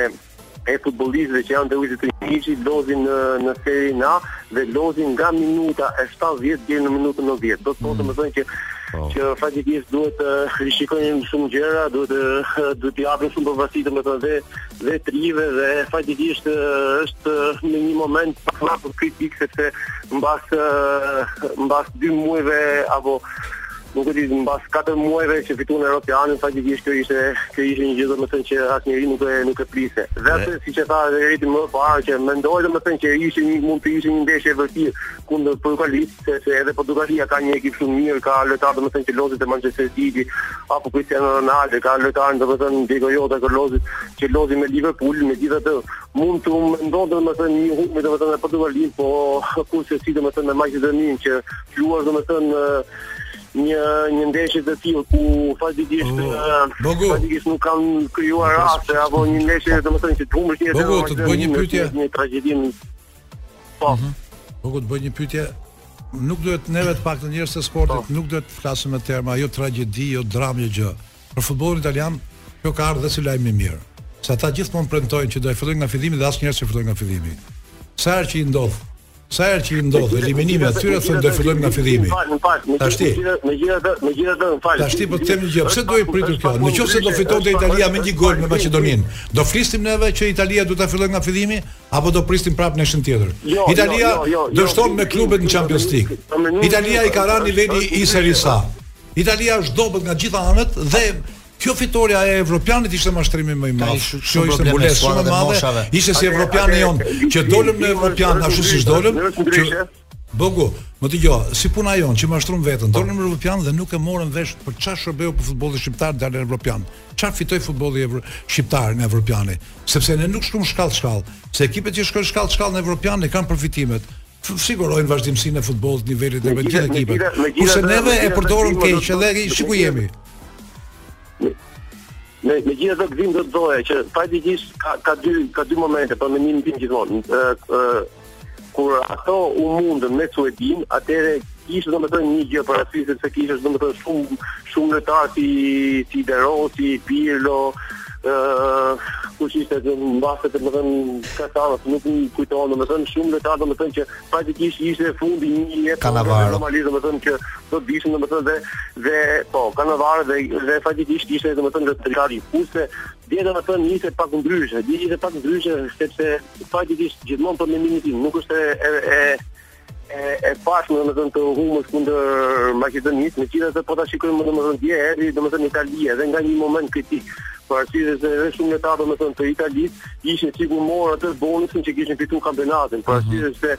Speaker 6: e futbollistëve që janë te U21, lozin në, në Serinë A dhe lozin nga minuta e 70 deri në minutën 90. Do të thotë mm. domethënë që
Speaker 2: Po.
Speaker 6: që faktikisht duhet të rishikojnë shumë gjëra, duhet të duhet të japin shumë përparësi domethënë dhe të rinjve dhe faktikisht është në një moment pak a shumë kritik sepse mbas mbas dy muajve apo nuk e di mbas katër muajve që fituan Europianin faktikisht kjo ishte kjo ishte një gjë domethënë që asnjëri nuk e nuk e priste. Dhe atëherë siç e tha edhe Redi më parë që mendoj domethënë që ishte një mund të ishte një ndeshje e vështirë kundër Portugalisë, se se edhe Portugalia ka një ekip shumë të mirë, ka lojtarë domethënë që lozin te Manchester City apo Cristiano Ronaldo, ka lojtarë domethënë Diogo Jota që lozin që lozin me Liverpool, megjithatë mund të mendoje domethënë një humbje domethënë me Portugalinë, po kurrsesi domethënë me Maqedoninë që luan domethënë një një ndeshje të tillë ku faktikisht faktikisht nuk kanë krijuar raste apo një ndeshje domethënë që të humbësh një
Speaker 4: të bëj një pyetje
Speaker 6: një tragjedi Po. Mm -hmm.
Speaker 4: Po po të bëj një pyetje? Nuk duhet neve të paktën njerëz të sportit, po. nuk duhet të flasim me terma jo tragjedi, jo dramë, jo gjë. Për futbollin italian, kjo ka ardhur dhe si lajm i mirë. Se ata gjithmonë premtojnë që do të fillojnë nga fillimi dhe asnjëherë s'e fillojnë nga fillimi. Sa herë që i ndodh, Sa herë që i ndodh eliminimi aty atyre thonë do fillojmë nga fillimi. Tashti.
Speaker 6: Megjithatë, megjithatë më fal.
Speaker 4: Tashti po them një gjë, pse do jetë pritur kjo? Në qoftë se do fitonte Italia me një gol me Maqedoninë, do flisnim neve që Italia do ta fillojë nga fillimi apo do prisnim prapë ndeshjen tjetër.
Speaker 6: Jo, jo,
Speaker 4: Italia
Speaker 6: jo, jo, jo,
Speaker 4: dështon me klubet në Champions League. Italia i ka rënë niveli i Serie A. Italia është e dobët nga gjitha anët dhe Kjo fitorja e Evropianit ishte mashtrimi më i madh. Kjo ishte mbulesë shumë e madhe. Ishte si Evropiani jonë që dolëm në Evropian ashtu siç dolëm. Bogu, më dëgjo, si puna jonë që mashtrum veten, dolëm në Evropian dhe nuk e morëm vesh për çfarë shërbeu për futbollin shqiptar dalja në Evropian. Çfarë fitoi futbolli evro, shqiptar nga Evropiani? Sepse ne nuk shkuam shkallë shkallë, se ekipet që shkojnë shkallë shkallë në Evropiane kanë përfitimet sigurojnë vazhdimësinë e futbollit nivelit
Speaker 6: të
Speaker 4: gjithë
Speaker 6: ekipit.
Speaker 4: Kurse neve e
Speaker 6: përdorim
Speaker 4: keq edhe
Speaker 6: ja
Speaker 4: shi
Speaker 6: ku
Speaker 4: jemi.
Speaker 6: Me megjithatë Gëzim do të doja që faktikisht ka ka dy ka dy momente, për mendimin tim gjithmonë. Ë kur ato u mundën me Suedin, atëherë kishte domethënë një gjë para sy sepse kishte domethënë shumë shumë lojtarë si si De Rossi, Pirlo, ë uh, kush ishte mbase domethënë Cassano, se nuk më kujtohen domethënë shumë lojtarë domethënë që faktikisht ishte fundi i një jetë
Speaker 1: Kanavaro.
Speaker 6: normalisht domethënë që do të iknin domethënë dhe dhe po Kanavaro dhe dhe faktikisht ishte domethënë lojtari kurse Dje domethënë ishte pak ndryshe, dje ishte pak ndryshe sepse faktikisht gjithmonë për mendimin tim, nuk është e e e e falshme domethënë të humbësh kundër Maqedonisë, megjithatë po ta shikojmë domethënë dje erdhi domethënë Italia dhe nga një moment kritik. Për arsye se edhe shumë lojtarë domethënë të Italisë ishin sikur morën atë bonusin që kishin fituar kampionatin, për arsye se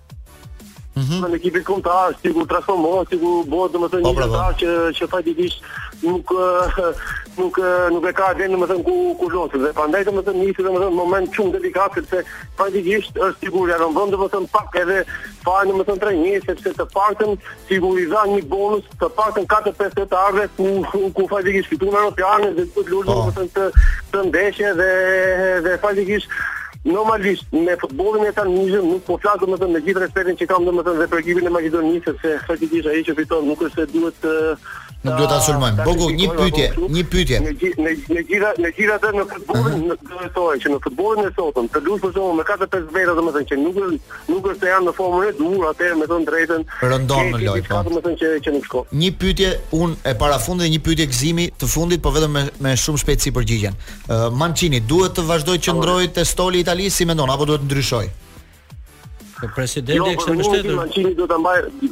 Speaker 6: Mm -hmm. Në ekipin kombëtar, sikur transformohet, sikur bëhet domethënë
Speaker 1: po,
Speaker 6: një
Speaker 1: lojtar po.
Speaker 6: që që faktikisht nuk nuk nuk e ka vendin domethënë ku ku loz dhe prandaj domethënë nisi domethënë moment shumë delikat sepse faktikisht është sikur ia kanë vënë domethënë pak edhe fajin domethënë trajnerit sepse të paktën sikur i dha një bonus të paktën 4-5 lojtarëve ku ku faktikisht fituan Europianin dhe të luanin
Speaker 1: po.
Speaker 6: të të të ndeshje dhe dhe faktikisht normalisht me futbollin e tanishëm nuk po flas domethënë me gjithë respektin që kam domethënë dhe për ekipin e Maqedonisë se faktikisht ai që fiton nuk është se duhet të
Speaker 1: Nuk duhet ta sulmojmë. Bogu, një pyetje, një pyetje.
Speaker 6: Megjith megjith megjithatë në futbollin, në futbollin e sotëm, të luash për shkakun me 4-5 veta domethënë që nuk Nuk është se janë në formën e duhur, atëherë me thënë drejtën.
Speaker 1: Rëndon në lojë.
Speaker 6: Ka
Speaker 1: po.
Speaker 6: domethënë që që nuk shkon.
Speaker 1: Një pyetje unë e parafundit dhe një pyetje Gëzimi të fundit, po vetëm me me shumë shpejtësi përgjigjen. Uh, Mancini duhet të vazhdojë të qëndrojë te stoli i Italisë si mendon apo duhet të ndryshojë?
Speaker 3: Po presidenti jo, e kish mbështetur.
Speaker 6: Mancini do ta mbajë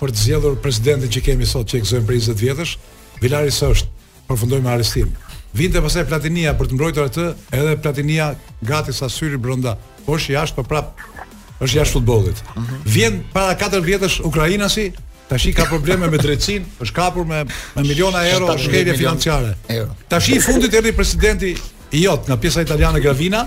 Speaker 6: për të
Speaker 4: zgjedhur presidentin që kemi sot që e gëzojmë për 20 vjetësh, Vilari s'është, përfundoi me arrestim. Vinte pastaj Platinia për të mbrojtur atë, edhe Platinia gati sa s'hyri brenda, po është jashtë po prap është jashtë futbollit. Uh mhm. -huh. Vjen para 4 vjetësh ukrainasi, tashi ka probleme me drejtësinë, është kapur me me miliona euro shkelje financiare. Tashi i fundit erdhi presidenti jot nga pjesa italiane Gravina,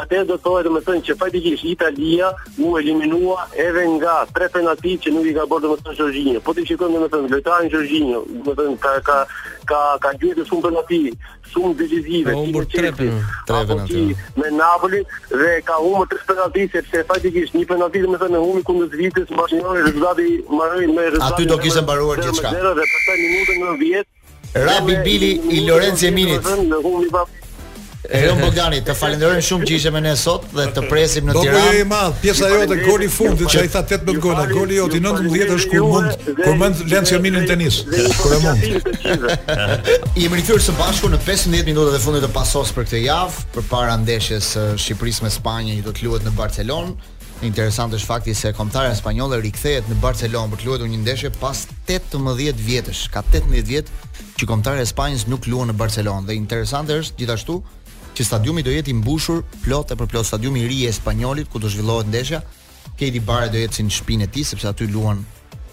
Speaker 6: Atëherë do të thotë domethënë që faktikisht Italia u eliminua edhe nga tre penaltitë që nuk i ka bërë domethënë Jorginho. Po ti shikon domethënë lojtarin Jorginho, domethënë ka ka ka ka gjetur shumë penalti, shumë decisive.
Speaker 3: Ka humbur tre penalti
Speaker 6: me Napoli dhe ka humbur tre penalti sepse faktikisht një penalti domethënë humbi kundër Zvicrës, mbase rezultati mbaroi me rezultatin.
Speaker 1: Aty do kishte mbaruar gjithçka.
Speaker 6: Dhe pastaj minutën 90
Speaker 1: Rabi Bili i
Speaker 6: Lorenc Jeminit.
Speaker 1: Erjon Bogdani, të falenderojmë shumë që ishe me ne sot dhe të presim në
Speaker 4: Tiranë. Do të
Speaker 1: jemi
Speaker 4: me pjesa jote goli i fundit që ai tha 18 gola, goli jot i 19 është kur mund, kur mund Lorenc Jeminin në tenis. Kur e mund.
Speaker 1: Jemi rikthyer së bashku në 15 minutat e fundit të Pasos për këtë javë, përpara ndeshjes së Shqipërisë me Spanjën që do të luhet në Barcelonë. Interesant është fakti se kombëtarja spanjolle rikthehet në Barcelonë për të luajtur një ndeshje pas 18 vjetësh. Ka 18 vjet që kombëtarja e Spanjës nuk luan në Barcelonë dhe interesante është gjithashtu që stadiumi do jetë i mbushur plot e përplot stadiumi i ri i Espanjolit ku do zhvillohet ndeshja. Keidi Bare do jetë si në shpinë e tij sepse aty luan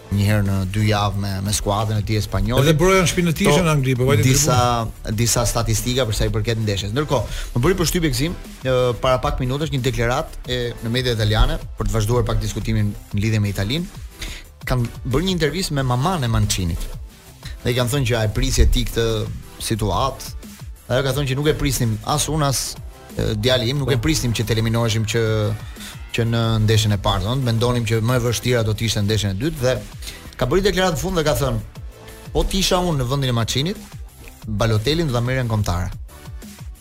Speaker 1: një herë në dy javë me me skuadrën e tij Espanjol.
Speaker 4: Edhe Broja në shpinë të tij në Angli, po vajte
Speaker 1: disa tribun. disa statistika për sa i përket ndeshjes. Ndërkohë, më bëri përshtypje Gëzim para pak minutësh një deklaratë në media italiane për të vazhduar pak diskutimin në lidhje me Italinë. Kanë bërë një intervistë me mamanë e Mançinit. Dhe i kanë thënë që a e prisje ti këtë situatë. Ajo ka thënë që nuk e prisnim as unë as djali im, nuk e po. prisnim që të eliminoheshim që që në ndeshjen e parë, domethënë mendonim që më e vështira do të ishte ndeshja e dytë dhe ka bërë deklaratë në fund dhe ka thënë po të isha unë në vendin e Mançinit, Balotelin do ta merrja në kombëtare.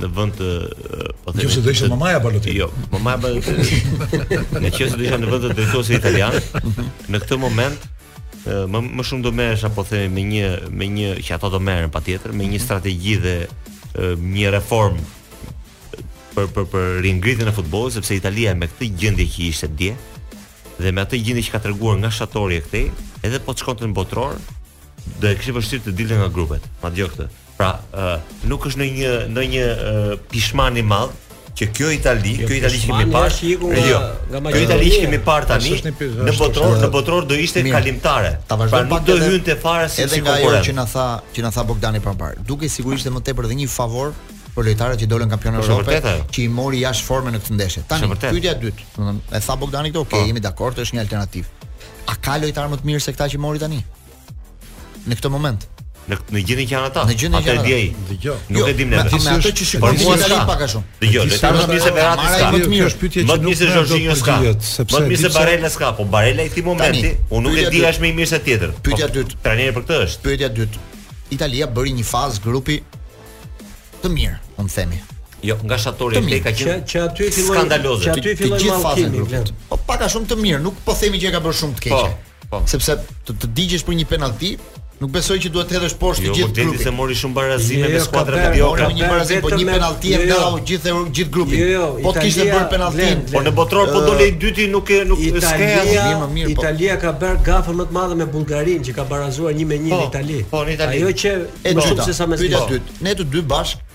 Speaker 1: në
Speaker 2: vend të po them.
Speaker 4: Nëse do
Speaker 2: isha
Speaker 4: mamaja Balotelli.
Speaker 2: Jo, mamaja Balotelli. Në qoftë se do isha në vend të drejtuesit italian, mhm. në këtë moment më më shumë do merresha po themi me një me një që ato do merren patjetër, me një mhm. strategji dhe një reformë për për për ringritjen e futbollit sepse Italia me këtë gjendje që ishte dje dhe me atë gjendje që ka treguar nga shtatori e këtej, edhe po të shkonte në botror, do e kishte të vështirë të dilte nga grupet. Madje këtë. Pra, uh, nuk është në një në një uh, pishman i madh që kjo Itali, jo, kjo Itali që kemi parë,
Speaker 3: nga,
Speaker 2: jo,
Speaker 3: nga
Speaker 2: Kjo Itali që kemi parë tani në botror, në botror do ishte
Speaker 1: mirë,
Speaker 2: kalimtare. Pra nuk do hynte fare si
Speaker 1: edhe nga ajo që na tha, që na tha Bogdani përpara. Duke sigurisht edhe më tepër dhe një favor për lojtarët që dolën
Speaker 2: kampionë Europe,
Speaker 1: që i mori jashtë forme në këtë ndeshje. Tani pyetja e dytë, domethënë e tha Bogdani këtu, okay,
Speaker 2: po.
Speaker 1: jemi dakord, është një alternativë. A ka lojtar më të mirë se këta që mori tani? në këtë moment.
Speaker 2: Në në gjendjen që janë ata.
Speaker 1: Në gjendjen që janë
Speaker 2: ata.
Speaker 4: Dëgjoj.
Speaker 2: Nuk
Speaker 1: jo,
Speaker 2: e dim ne.
Speaker 1: Me ato që
Speaker 2: shikoj mua është
Speaker 1: pak a shumë.
Speaker 2: Dëgjoj, më i mirë se Verratti ska.
Speaker 1: Më mirë
Speaker 4: është
Speaker 2: pyetja
Speaker 4: që nuk
Speaker 2: më i
Speaker 4: mirë se
Speaker 2: Jorginho ska. Më mirë se Barella ska, po Barella i këtij momenti, unë nuk e di as më i mirë se tjetër.
Speaker 1: Pyetja e
Speaker 2: po,
Speaker 1: dytë.
Speaker 2: Trajneri për këtë është.
Speaker 1: Pyetja e dytë. Italia bëri një fazë grupi të mirë, do të themi.
Speaker 2: Jo, nga shtatori direkt
Speaker 3: që që aty filloi
Speaker 2: skandaloze.
Speaker 3: Që aty filloi mallkimi.
Speaker 1: Po pak a shumë të mirë, nuk po themi që e ka bërë shumë të keqe.
Speaker 2: Po, Po.
Speaker 1: Sepse të, të digjesh për një penallti, nuk besoj që duhet të hedhësh poshtë
Speaker 2: jo,
Speaker 1: gjithë grupin.
Speaker 2: Jo, Gudeti se mori shumë barazime me
Speaker 3: jo,
Speaker 2: skuadra mediokre.
Speaker 1: Mori një barazim, po një penallti e dha
Speaker 3: jo,
Speaker 1: gjithë gjithë grupin.
Speaker 3: Jo, jo,
Speaker 1: po të kishte bërë penalltin.
Speaker 2: Po në botror po dole i dyti nuk e nuk e
Speaker 3: ske
Speaker 1: asnjë më mirë. Po.
Speaker 3: Italia ka bërë gafën më të madhe me Bullgarinë që ka barazuar 1-1 në
Speaker 2: po,
Speaker 3: Itali.
Speaker 2: Po, në Itali.
Speaker 3: Ajo që më shumë se sa me
Speaker 1: Itali. Ne të dy bashkë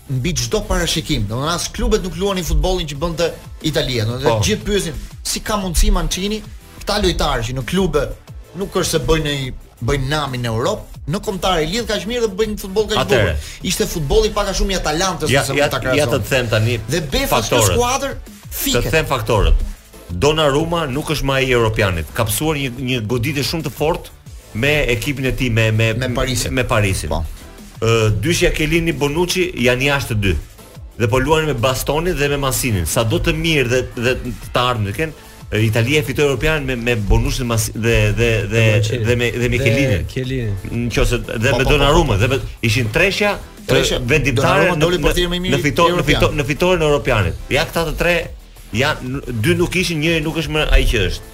Speaker 1: mbi çdo parashikim. Domethënë as klubet nuk luanin futbollin që bënte Italia. Domethënë të
Speaker 2: po.
Speaker 1: gjithë pyesnin si ka mundësi Mancini këta lojtarë që në klube nuk është se bëjnë një bëjnë namin në Europë, në kombëtare i lidh kaq mirë dhe bëjnë futboll kaq bukur. Ishte futbolli pak a shumë i Atalantës
Speaker 2: ja,
Speaker 1: nëse mund ta krahasosh.
Speaker 2: Ja të them tani.
Speaker 1: Dhe befas kjo skuadër fiket.
Speaker 2: Të them faktorët. Donnarumma nuk është më ai i Europianit. Ka pësuar një një goditje shumë të fortë me ekipin e tij me me
Speaker 1: me Parisin.
Speaker 2: Me Parisin.
Speaker 1: Po.
Speaker 2: Dyshja Kelini Bonucci janë jashtë të dy. Dhe po luan me Bastonin dhe me Mancinin. Sado të mirë dhe dhe të ardhme të kenë Italia e fitoi Europianin me me Bonucci dhe dhe dhe dhe dhe me dhe me Kelinin.
Speaker 3: Kelinin.
Speaker 2: Në dhe
Speaker 1: po,
Speaker 2: me
Speaker 1: po, po,
Speaker 2: Donnarumma dhe ishin treshja
Speaker 1: treshja
Speaker 2: vendimtare
Speaker 1: në doli portieri më i mirë.
Speaker 2: Në
Speaker 1: fitore
Speaker 2: në fitore në fitoren e Europianit. Ja këta të tre janë dy nuk ishin, njëri nuk është më ai që është.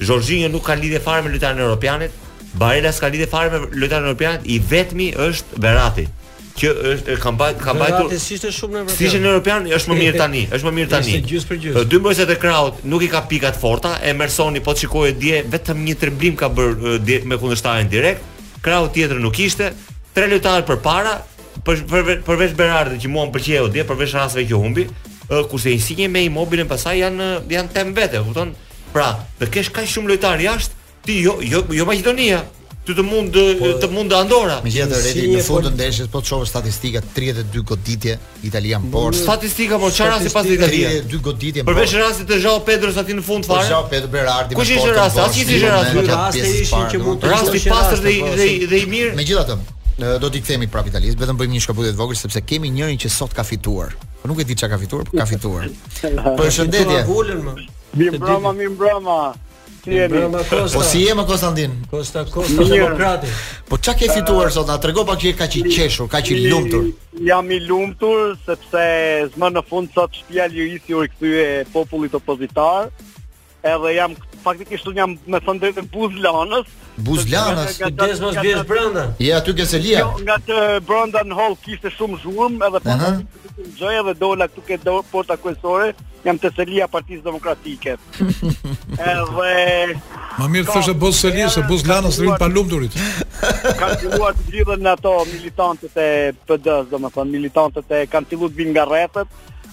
Speaker 2: Jorginho nuk ka lidhje fare me lojtarin e Europianit, Barella s'ka lidhje fare me lojtarin e Europianit, i vetmi është Verratti që është ka mbaj ka mbajtur
Speaker 3: Verratti s'ishte shumë në
Speaker 2: Europian. S'ishte në Europian, është më mirë tani, është më mirë tani.
Speaker 3: Ishte gjys për
Speaker 2: gjys. Dy mbrojtësit e krahut nuk i ka pika të forta, Emersoni po shikoja dje vetëm një driblim ka bërë me kundërshtarin direkt. Krahu tjetër nuk ishte. Tre lojtarë përpara, për për përveç Berardit që mua më pëlqeu dje, përveç rasteve që humbi, kurse Insigne me Immobile pastaj janë janë temë më vete, kupton? Pra, të kesh kaq shumë lojtarë jashtë, ty jo jo jo Maqedonia, ty të mund të po, të mund Andorra.
Speaker 1: Megjithatë Redi në fund të ndeshjes po të shohësh statistikat 32 goditje Italia në portë,
Speaker 2: statistika po çfarë rasti
Speaker 3: pati
Speaker 2: Italia
Speaker 1: 32 goditje por
Speaker 2: përveç rastit të Joao Pedro saktë në fund fare
Speaker 1: Joao Pedro Berardi
Speaker 2: kush ishte rasti asnjë s'ishte
Speaker 1: jo,
Speaker 2: rasti
Speaker 1: rasti
Speaker 3: ishin që mund të
Speaker 1: ishte
Speaker 2: rasti pastër dhe dhe dhe i mirë
Speaker 1: megjithatë do t'i kthemi prapë Italisë, vetëm bëjmë një shkëputje të vogël sepse kemi njërin që sot ka fituar. Po nuk e di çka ka fituar, po ka fituar. Përshëndetje.
Speaker 3: Mirëmbrëma, mirëmbrëma.
Speaker 1: Po si je mo Konstantin?
Speaker 3: Kosta Kosta Demokrati.
Speaker 1: Po çka ke fituar sot? Na trego pak që je kaq i qeshur, kaq i lumtur.
Speaker 5: Jam i lumtur sepse më në fund sot Shtëpia e Lirisë u rikthye popullit opozitar. Edhe jam faktikisht unë jam me thënë drejtën buzë
Speaker 1: Lanës,
Speaker 5: Buzë Lanës.
Speaker 3: Kujdes mos biesh brenda.
Speaker 1: Je aty ke Selia.
Speaker 5: Jo, ngaqë brenda në hall kishte shumë zhurmë, edhe po uh -huh. edhe dola këtu ke do, porta kryesore, jam te Selia Partisë Demokratike. edhe
Speaker 4: Më mirë thoshe buzë Selia se buzë Lanës rrinë palumturit.
Speaker 5: Kanë filluar të lidhen në ato militantët e PD-s, domethënë militantët e kanë filluar të vinë nga rrethet,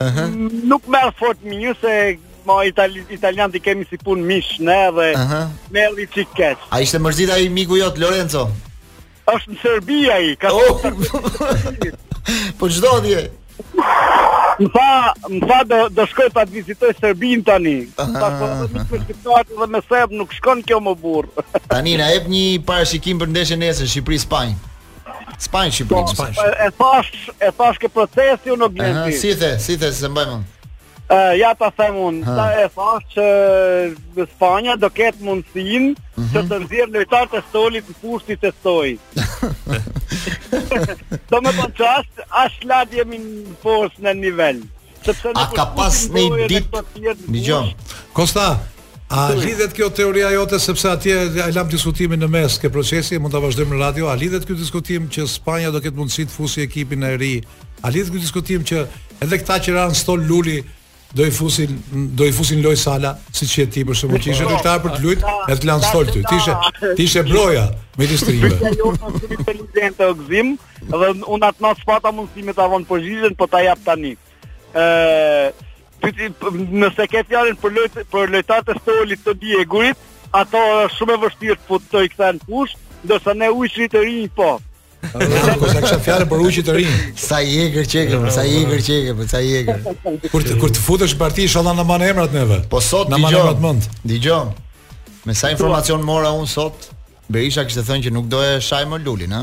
Speaker 5: Aha.
Speaker 3: Uh
Speaker 5: -huh. Nuk merr fort mirë se ma itali, italianët i kemi si pun mish ne dhe
Speaker 1: uh -huh.
Speaker 5: merri një çik keç.
Speaker 1: A ishte mërzit ai miku jot Lorenzo?
Speaker 5: Është në Serbi ai, ka
Speaker 1: oh. Po ç'do atje.
Speaker 5: Më tha, më tha do, do shkoj pak të vizitoj Serbinë tani Më tha, po dhe me shqiptarët dhe me serbët nuk shkon kjo mo burrë
Speaker 1: Tani, na ep një parashikim për ndeshjen nesër, Shqipëri-Spanjë Spanjë Shqipëri,
Speaker 5: po,
Speaker 4: Spanjë.
Speaker 5: Po, e thash, e thash ke procesi unë Genti.
Speaker 1: Si the, si the, s'e mbaj mend.
Speaker 5: Ë, ja ta them unë, ta thash që Spanja do ketë mundësin mm -hmm. që të nxjerr lojtarët e stolit të pushojë të stoj. domethënë ashtu, as s'jemi fort në nivel. Sepse
Speaker 1: nuk ka pas në ditë. Dëgjom.
Speaker 4: Kosta, a lidhet kjo teoria jote sepse atje e lam diskutimin në mes ke procesi, mund ta vazhdojmë në radio, a lidhet ky diskutim që Spanja do ketë mundësi të fusi ekipin e ri? A lidhet ky diskutim që edhe këta që ranë stol Luli do i fusin do i fusi në loj Sala siç je ti për shembull që ishe po, lojtar për të lujt e të lanë stol ty ti ishe, ti ishe Broja
Speaker 5: i të rinjve Dhe unë atë natë s'pata mundësi me ta dhënë përgjigjen, po ta jap tani. Ë, ti nëse ke fjalën për lojt për lojtarët e stolit të djegurit, ato është shumë e vështirë të fut t'i kthen në fushë, ndërsa ne ujqërit e rinj po.
Speaker 4: Ja, po s'e kisha fjalën për ujqit e rinj.
Speaker 1: Sa i egër qenke, sa i egër qenke, po sa i egër.
Speaker 4: Kur të kur të futesh në parti, inshallah na mban emrat neve.
Speaker 1: Po s'do
Speaker 4: na
Speaker 1: mban
Speaker 4: emrat mend.
Speaker 1: Dgjoj. Me sa informacion mora un sot, Berisha kishte thënë që nuk do e shajmë Lulin, ha?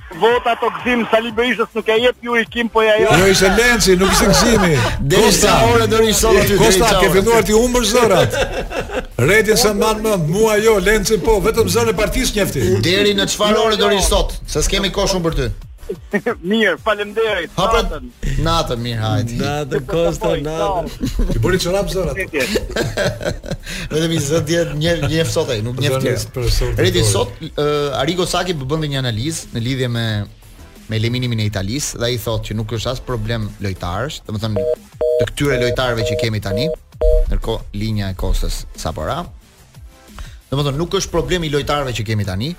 Speaker 5: Vota të Gëzim Sali Berishës nuk e jep ju i kim po ja jo.
Speaker 4: Jo ishte Lenci, nuk ishte
Speaker 1: Gëzimi. Kosta, ora do një sot aty.
Speaker 4: Kosta, ke filluar t'i humbësh zërat. Redin s'e mban më, mua jo, Lenci po, vetëm zënë e partisë njeh ti.
Speaker 1: Deri në çfarë ore do rrini sot? Se s'kemi kohë shumë për ty.
Speaker 5: Mirë, faleminderit.
Speaker 1: Hapën.
Speaker 5: Natën
Speaker 1: mirë
Speaker 3: hajt. Natën Kosta, natën.
Speaker 4: T'i bëri çorap zërat.
Speaker 1: Vetëm një zë di e njeh njeh sot ai, nuk
Speaker 4: njeh
Speaker 1: tjetër. Redi sot uh, Arigo Saki po bënte një analizë në lidhje me me eliminimin e Italisë dhe ai thotë që nuk është as problem lojtarësh, domethënë të këtyre lojtarëve që kemi tani. Ndërkohë linja e Kostës sapo ra. Domethënë nuk është problem i lojtarëve që kemi tani,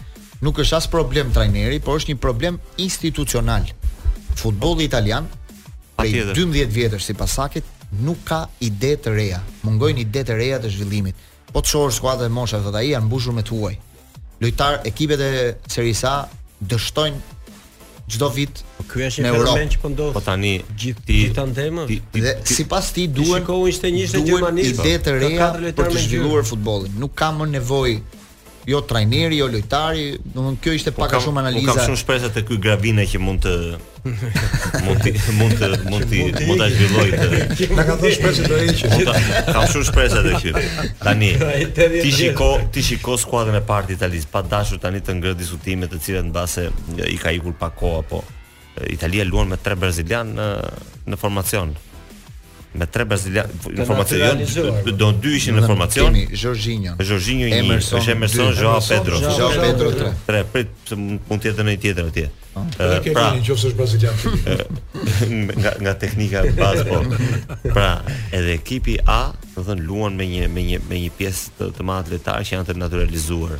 Speaker 1: nuk është as problem trajneri, por është një problem institucional. Futbolli italian prej 12 vjetësh sipas Sakit nuk ka ide të reja. Mungojnë ide të reja të zhvillimit. Po të shohësh skuadrat e moshave thotë ai janë mbushur me të huaj. lojtar ekipet e Serie A dështojnë çdo vit
Speaker 3: po ky është një fenomen që po ndodh
Speaker 2: po tani
Speaker 3: shiko
Speaker 2: ti
Speaker 3: tandemën
Speaker 2: ti, ti,
Speaker 1: dhe sipas ti duhen
Speaker 3: shikoj ishte në ishte gjermani
Speaker 1: ide të reja për të zhvilluar futbollin nuk ka më nevojë jo trajneri jo lojtari domthon kjo ishte
Speaker 2: po
Speaker 1: pak a shumë analiza
Speaker 2: po ka shumë shpresa te ky gravina që mund të mund të mund të mund të mund ta zhvilloj të
Speaker 4: na ka dhënë shpresë do e hiqë
Speaker 2: mund ta kam shumë shpresë të hiqë tani ti shiko ti shiko skuadrën e parë të Italisë pa dashur tani të ngre diskutime të cilat mbase i ka ikur pak koha po Italia luan me tre brazilian në në formacion me tre brazilian në formacion jo do dy ishin në formacion
Speaker 1: kemi Jorginho
Speaker 2: Jorginho
Speaker 1: Emerson
Speaker 2: është Emerson Joao Pedro
Speaker 3: Joao
Speaker 1: Pedro 3
Speaker 2: 3 prit se mund të jetë në një tjetër atje
Speaker 4: ah.
Speaker 2: pra
Speaker 4: nëse është brazilian
Speaker 2: nga nga teknika e bazë po pra edhe ekipi A do të thon luan me një me një me një pjesë të të madhe lojtarë që janë të naturalizuar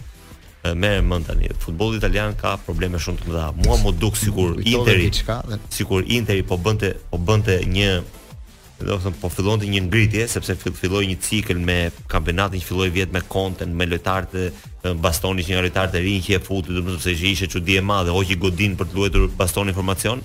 Speaker 2: me mend tani futbolli italian ka probleme shumë të mëdha. Mua më duk sikur Interi sikur Interi po bënte po bënte një do të thon po fillonte një ngritje sepse filloi një cikël me kampionatin që fitoi vjet me Conten, me lojtarë si Bastoni që janë lojtarë të rinj që e futi, do të thotë se ishte çudi e madhe, hoqi Godin për të luajtur Bastoni në formacion.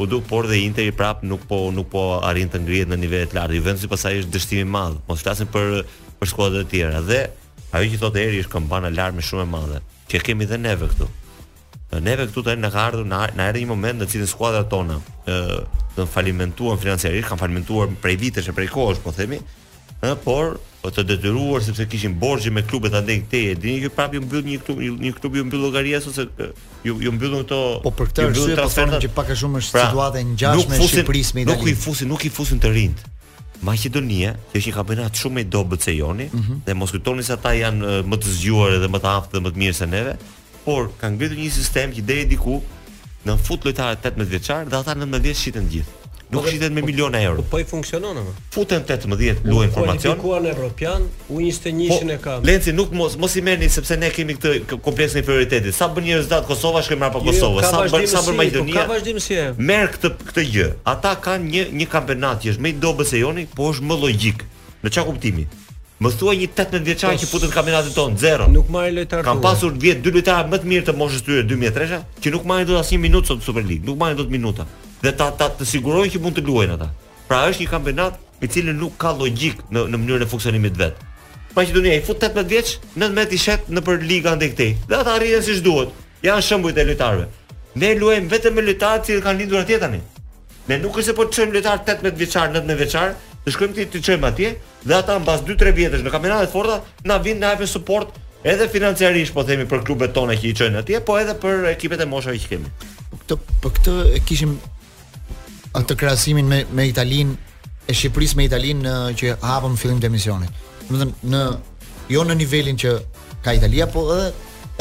Speaker 2: U duk por dhe Interi prap nuk po nuk po arrin të ngrihet në nivel të lartë. Juventusi pastaj është dështim i madh. Mos flasim për për skuadrat e tjera dhe Ajo që thotë Eri është kambanë alarmi shumë e madhe, që kemi dhe neve këtu. Neve këtu tani na ka ardhur na na erdhi një moment në cilin skuadrat tona ë do thotë falimentuan financiarisht, kanë falimentuar prej vitesh e prej kohësh, po themi, ë por po të detyruar sepse kishin borxhe me klubet andaj këtej e dini që prapë ju mbyll një klub një klub ju mbyll llogaria ose ju ju mbyllën këto
Speaker 1: po për këtë arsye po thonë që pak a shumë është
Speaker 2: pra,
Speaker 1: situata e ngjashme e Shqipërisë me Italinë
Speaker 2: nuk i fusin nuk i fusin të rinjtë Maqedonia, që është një kampionat shumë më i dobët se joni,
Speaker 1: mm -hmm.
Speaker 2: dhe mos kujtoni se ata janë më të zgjuar dhe më të aftë dhe më të mirë se neve, por kanë ngritur një sistem që deri diku i fut lojtarë 18 vjeçar dhe ata 19 vjeç shiten gjithë. Nuk
Speaker 3: po
Speaker 2: shiten me
Speaker 3: po- miliona
Speaker 2: euro.
Speaker 3: Po, po i funksionon apo?
Speaker 2: Futen 18 luajn në
Speaker 3: formacion. Po luan evropian, u 21-shin
Speaker 2: po, e kanë. Lenci nuk mos mos i merrni sepse ne kemi këtë kompleksin e inferioritetit. Sa bën një rezultat Kosova, shkojmë prapa
Speaker 3: jo,
Speaker 2: jo,
Speaker 3: Kosovës.
Speaker 2: Sa bën sa bën Maqedonia.
Speaker 3: Ka vazhdimësi.
Speaker 2: Merr këtë këtë gjë. Ata kanë një një kampionat që është më i dobët se joni, po është më logjik. Në çka kuptimi? Më thuaj një 18 vjeçar
Speaker 3: po
Speaker 2: që futet në kampionatin ton, zero.
Speaker 3: Nuk marrin
Speaker 2: lojtarë.
Speaker 3: Kan
Speaker 2: pasur vjet dy lojtarë më të mirë të moshës së tyre 2003-sha, që nuk marrin dot asnjë minutë sot në Super Ligë, nuk marrin dot minuta. Dhe ta ta të siguroj që mund të luajnë ata. Pra është një kampionat i cili nuk ka logjikë në në mënyrën e funksionimit vet. Maqedonia i fut 18 vjeç, 19 i shet nëpër liga andej këtej. Dhe ata arrijnë siç duhet. Janë shembujt e lojtarëve. Ne luajmë vetëm me lojtarë të cilët kanë lindur atje tani. Ne nuk është se po çojmë lojtarë 18 vjeçar, 19 vjeçar, të shkojmë t'i çojmë atje dhe ata mbas 2-3 vjetësh në kampionate të forta na vijnë na japin suport edhe financiarisht po themi për klubet tona që i çojnë atje, po edhe për ekipet e moshave që kemi.
Speaker 1: Po këtë për këtë e kishim atë krahasimin me me Italinë e Shqipërisë me Italinë që hapëm fillim të emisionit. Domethënë në jo në nivelin që ka Italia, po edhe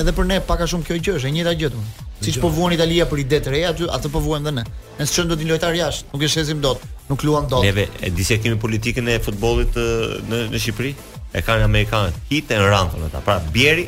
Speaker 1: edhe për ne pak a shumë kjo gjë është e njëjta gjë domethënë. Siç po vuan Italia për ide të reja aty, atë po vuajmë dhe ne. Ne s'çojmë dot një lojtar jashtë, nuk e shesim dot, nuk luan dot.
Speaker 2: Neve e di si e kemi politikën e futbollit ë, në në Shqipëri, e kanë amerikanët. Hit and run thonë ata. Pra
Speaker 3: bjeri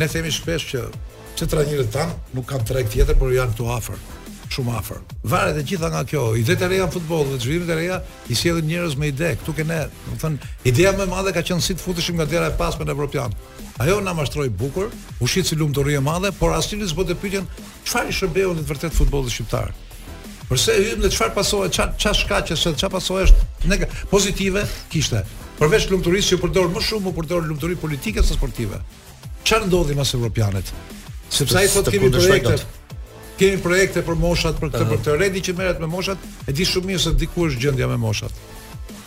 Speaker 4: Ne themi shpesh që pse trajnerët tanë nuk kanë treg tjetër, por janë këtu afër, shumë afër. Varet e gjitha nga kjo. Ide të reja në futboll dhe zhvillime të reja i sjellin njerëz me ide. Ktu ke ne, domethënë, ideja më e madhe ka qenë si të futeshim nga dera e pasme në Evropian. Ajo na mashtroi bukur, u shit si lumturi e madhe, por asnjëri s'po e pyet Çfarë i shërbeu në të vërtetë futbollit shqiptar? Përse hymë dhe çfarë pasoje, ça ça shkaqe ose ça pasojash nega, pozitive kishte. Përveç lumturisë u përdor më shumë, u përdor lumturi politike sa sportive. Çfarë ndodhi mas evropianit? Sepse ai thotë kemi projekte, kemi projekte për moshat për këtë për këtë Redi që merret me moshat, e di shumë mirë se si ku është gjendja me moshat.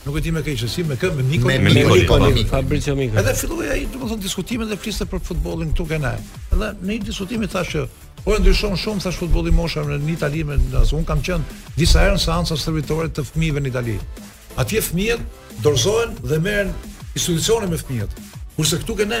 Speaker 4: Nuk e di me kë ishte, si me kë, me Niko,
Speaker 1: me Niko,
Speaker 2: po,
Speaker 1: me
Speaker 3: Niko, Fabricio Mika.
Speaker 4: Edhe filloi ai, domethënë diskutimin dhe fliste për futbollin këtu ke ne. Edhe në një diskutim i thashë, po ndryshon shumë thashë futbolli moshave në Itali meqë unë kam qenë disa herë në seanca stërvitore të fëmijëve në Itali. Atje fëmijët dorëzohen dhe merren institucione me fëmijët. Kurse këtu
Speaker 1: ke ne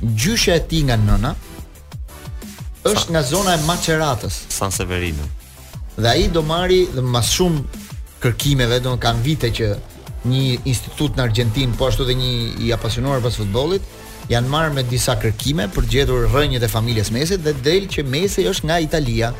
Speaker 1: Gjyshja e tij nga nëna është nga zona e Maceratës,
Speaker 2: San Severino.
Speaker 1: Dhe ai do marri dhe mas shumë kërkimeve, do kenë vite që një institut në Argjentinë, po ashtu dhe një i apasionuar pas futbollit, janë marrë me disa kërkime për të gjetur rrënjët e familjes Mesit dhe del që Mesi është nga Italia.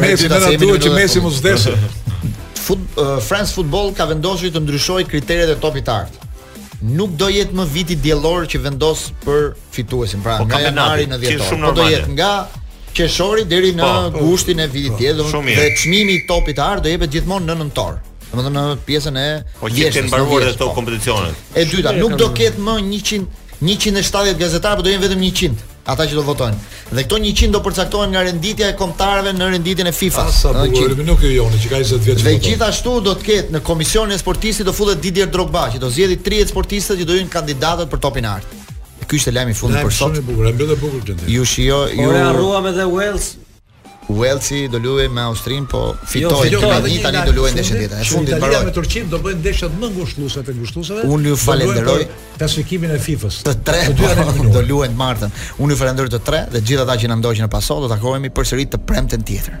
Speaker 2: Messi do të
Speaker 1: thotë
Speaker 4: që Messi mos vdesë.
Speaker 1: Fut, uh, France Football ka vendosur të ndryshojë kriteret e topit të artë. Nuk do jetë më viti diellor që vendos për fituesin, pra
Speaker 2: po,
Speaker 1: nga janari në dhjetor. Po do jetë nga qershori deri në
Speaker 2: po, po.
Speaker 1: gushtin e vitit
Speaker 2: po, tjetër,
Speaker 1: dhe çmimi i topit të artë do jepet gjithmonë në nëntor. Domethënë në pjesën e
Speaker 2: Po që kanë mbaruar ato kompeticionet.
Speaker 1: E dyta, nuk do ketë më 100 170 gazetarë, por do jenë vetëm 100. Ata që do votojnë. Dhe këto 100 do përcaktohen nga renditja e kombëtareve në renditjen e FIFA-s.
Speaker 4: Ah, sa bukur, se nuk e joni që ka 20 vjet.
Speaker 1: Dhe gjithashtu do të ketë në komisionin e sportistit do futet Didier Drogba, që do zgjedhë 30 sportistët që do jenë kandidatët për Topin e Artë. Ky ishte lajmi i fundit për sot.
Speaker 4: Shumë bukur, e mbylle bukur
Speaker 1: Ju shijo, ju
Speaker 3: harruam edhe Wales.
Speaker 1: Uellsi do luajë me Austrinë, po
Speaker 3: jo,
Speaker 1: fitoi jo, me Italia do luajnë ndeshje tjetër. Është fundi mbaroi.
Speaker 4: Italia me Turqinë do bëjnë ndeshjet më ngushëlluese të ngushëllueseve.
Speaker 1: Unë ju falenderoj
Speaker 4: klasifikimin e FIFA-s.
Speaker 1: Të tre
Speaker 4: të dyja
Speaker 1: po, do luajnë të martën. Unë ju falenderoj të tre dhe të gjithë ata që na ndoqën në paso, do takohemi përsëri të premten tjetër.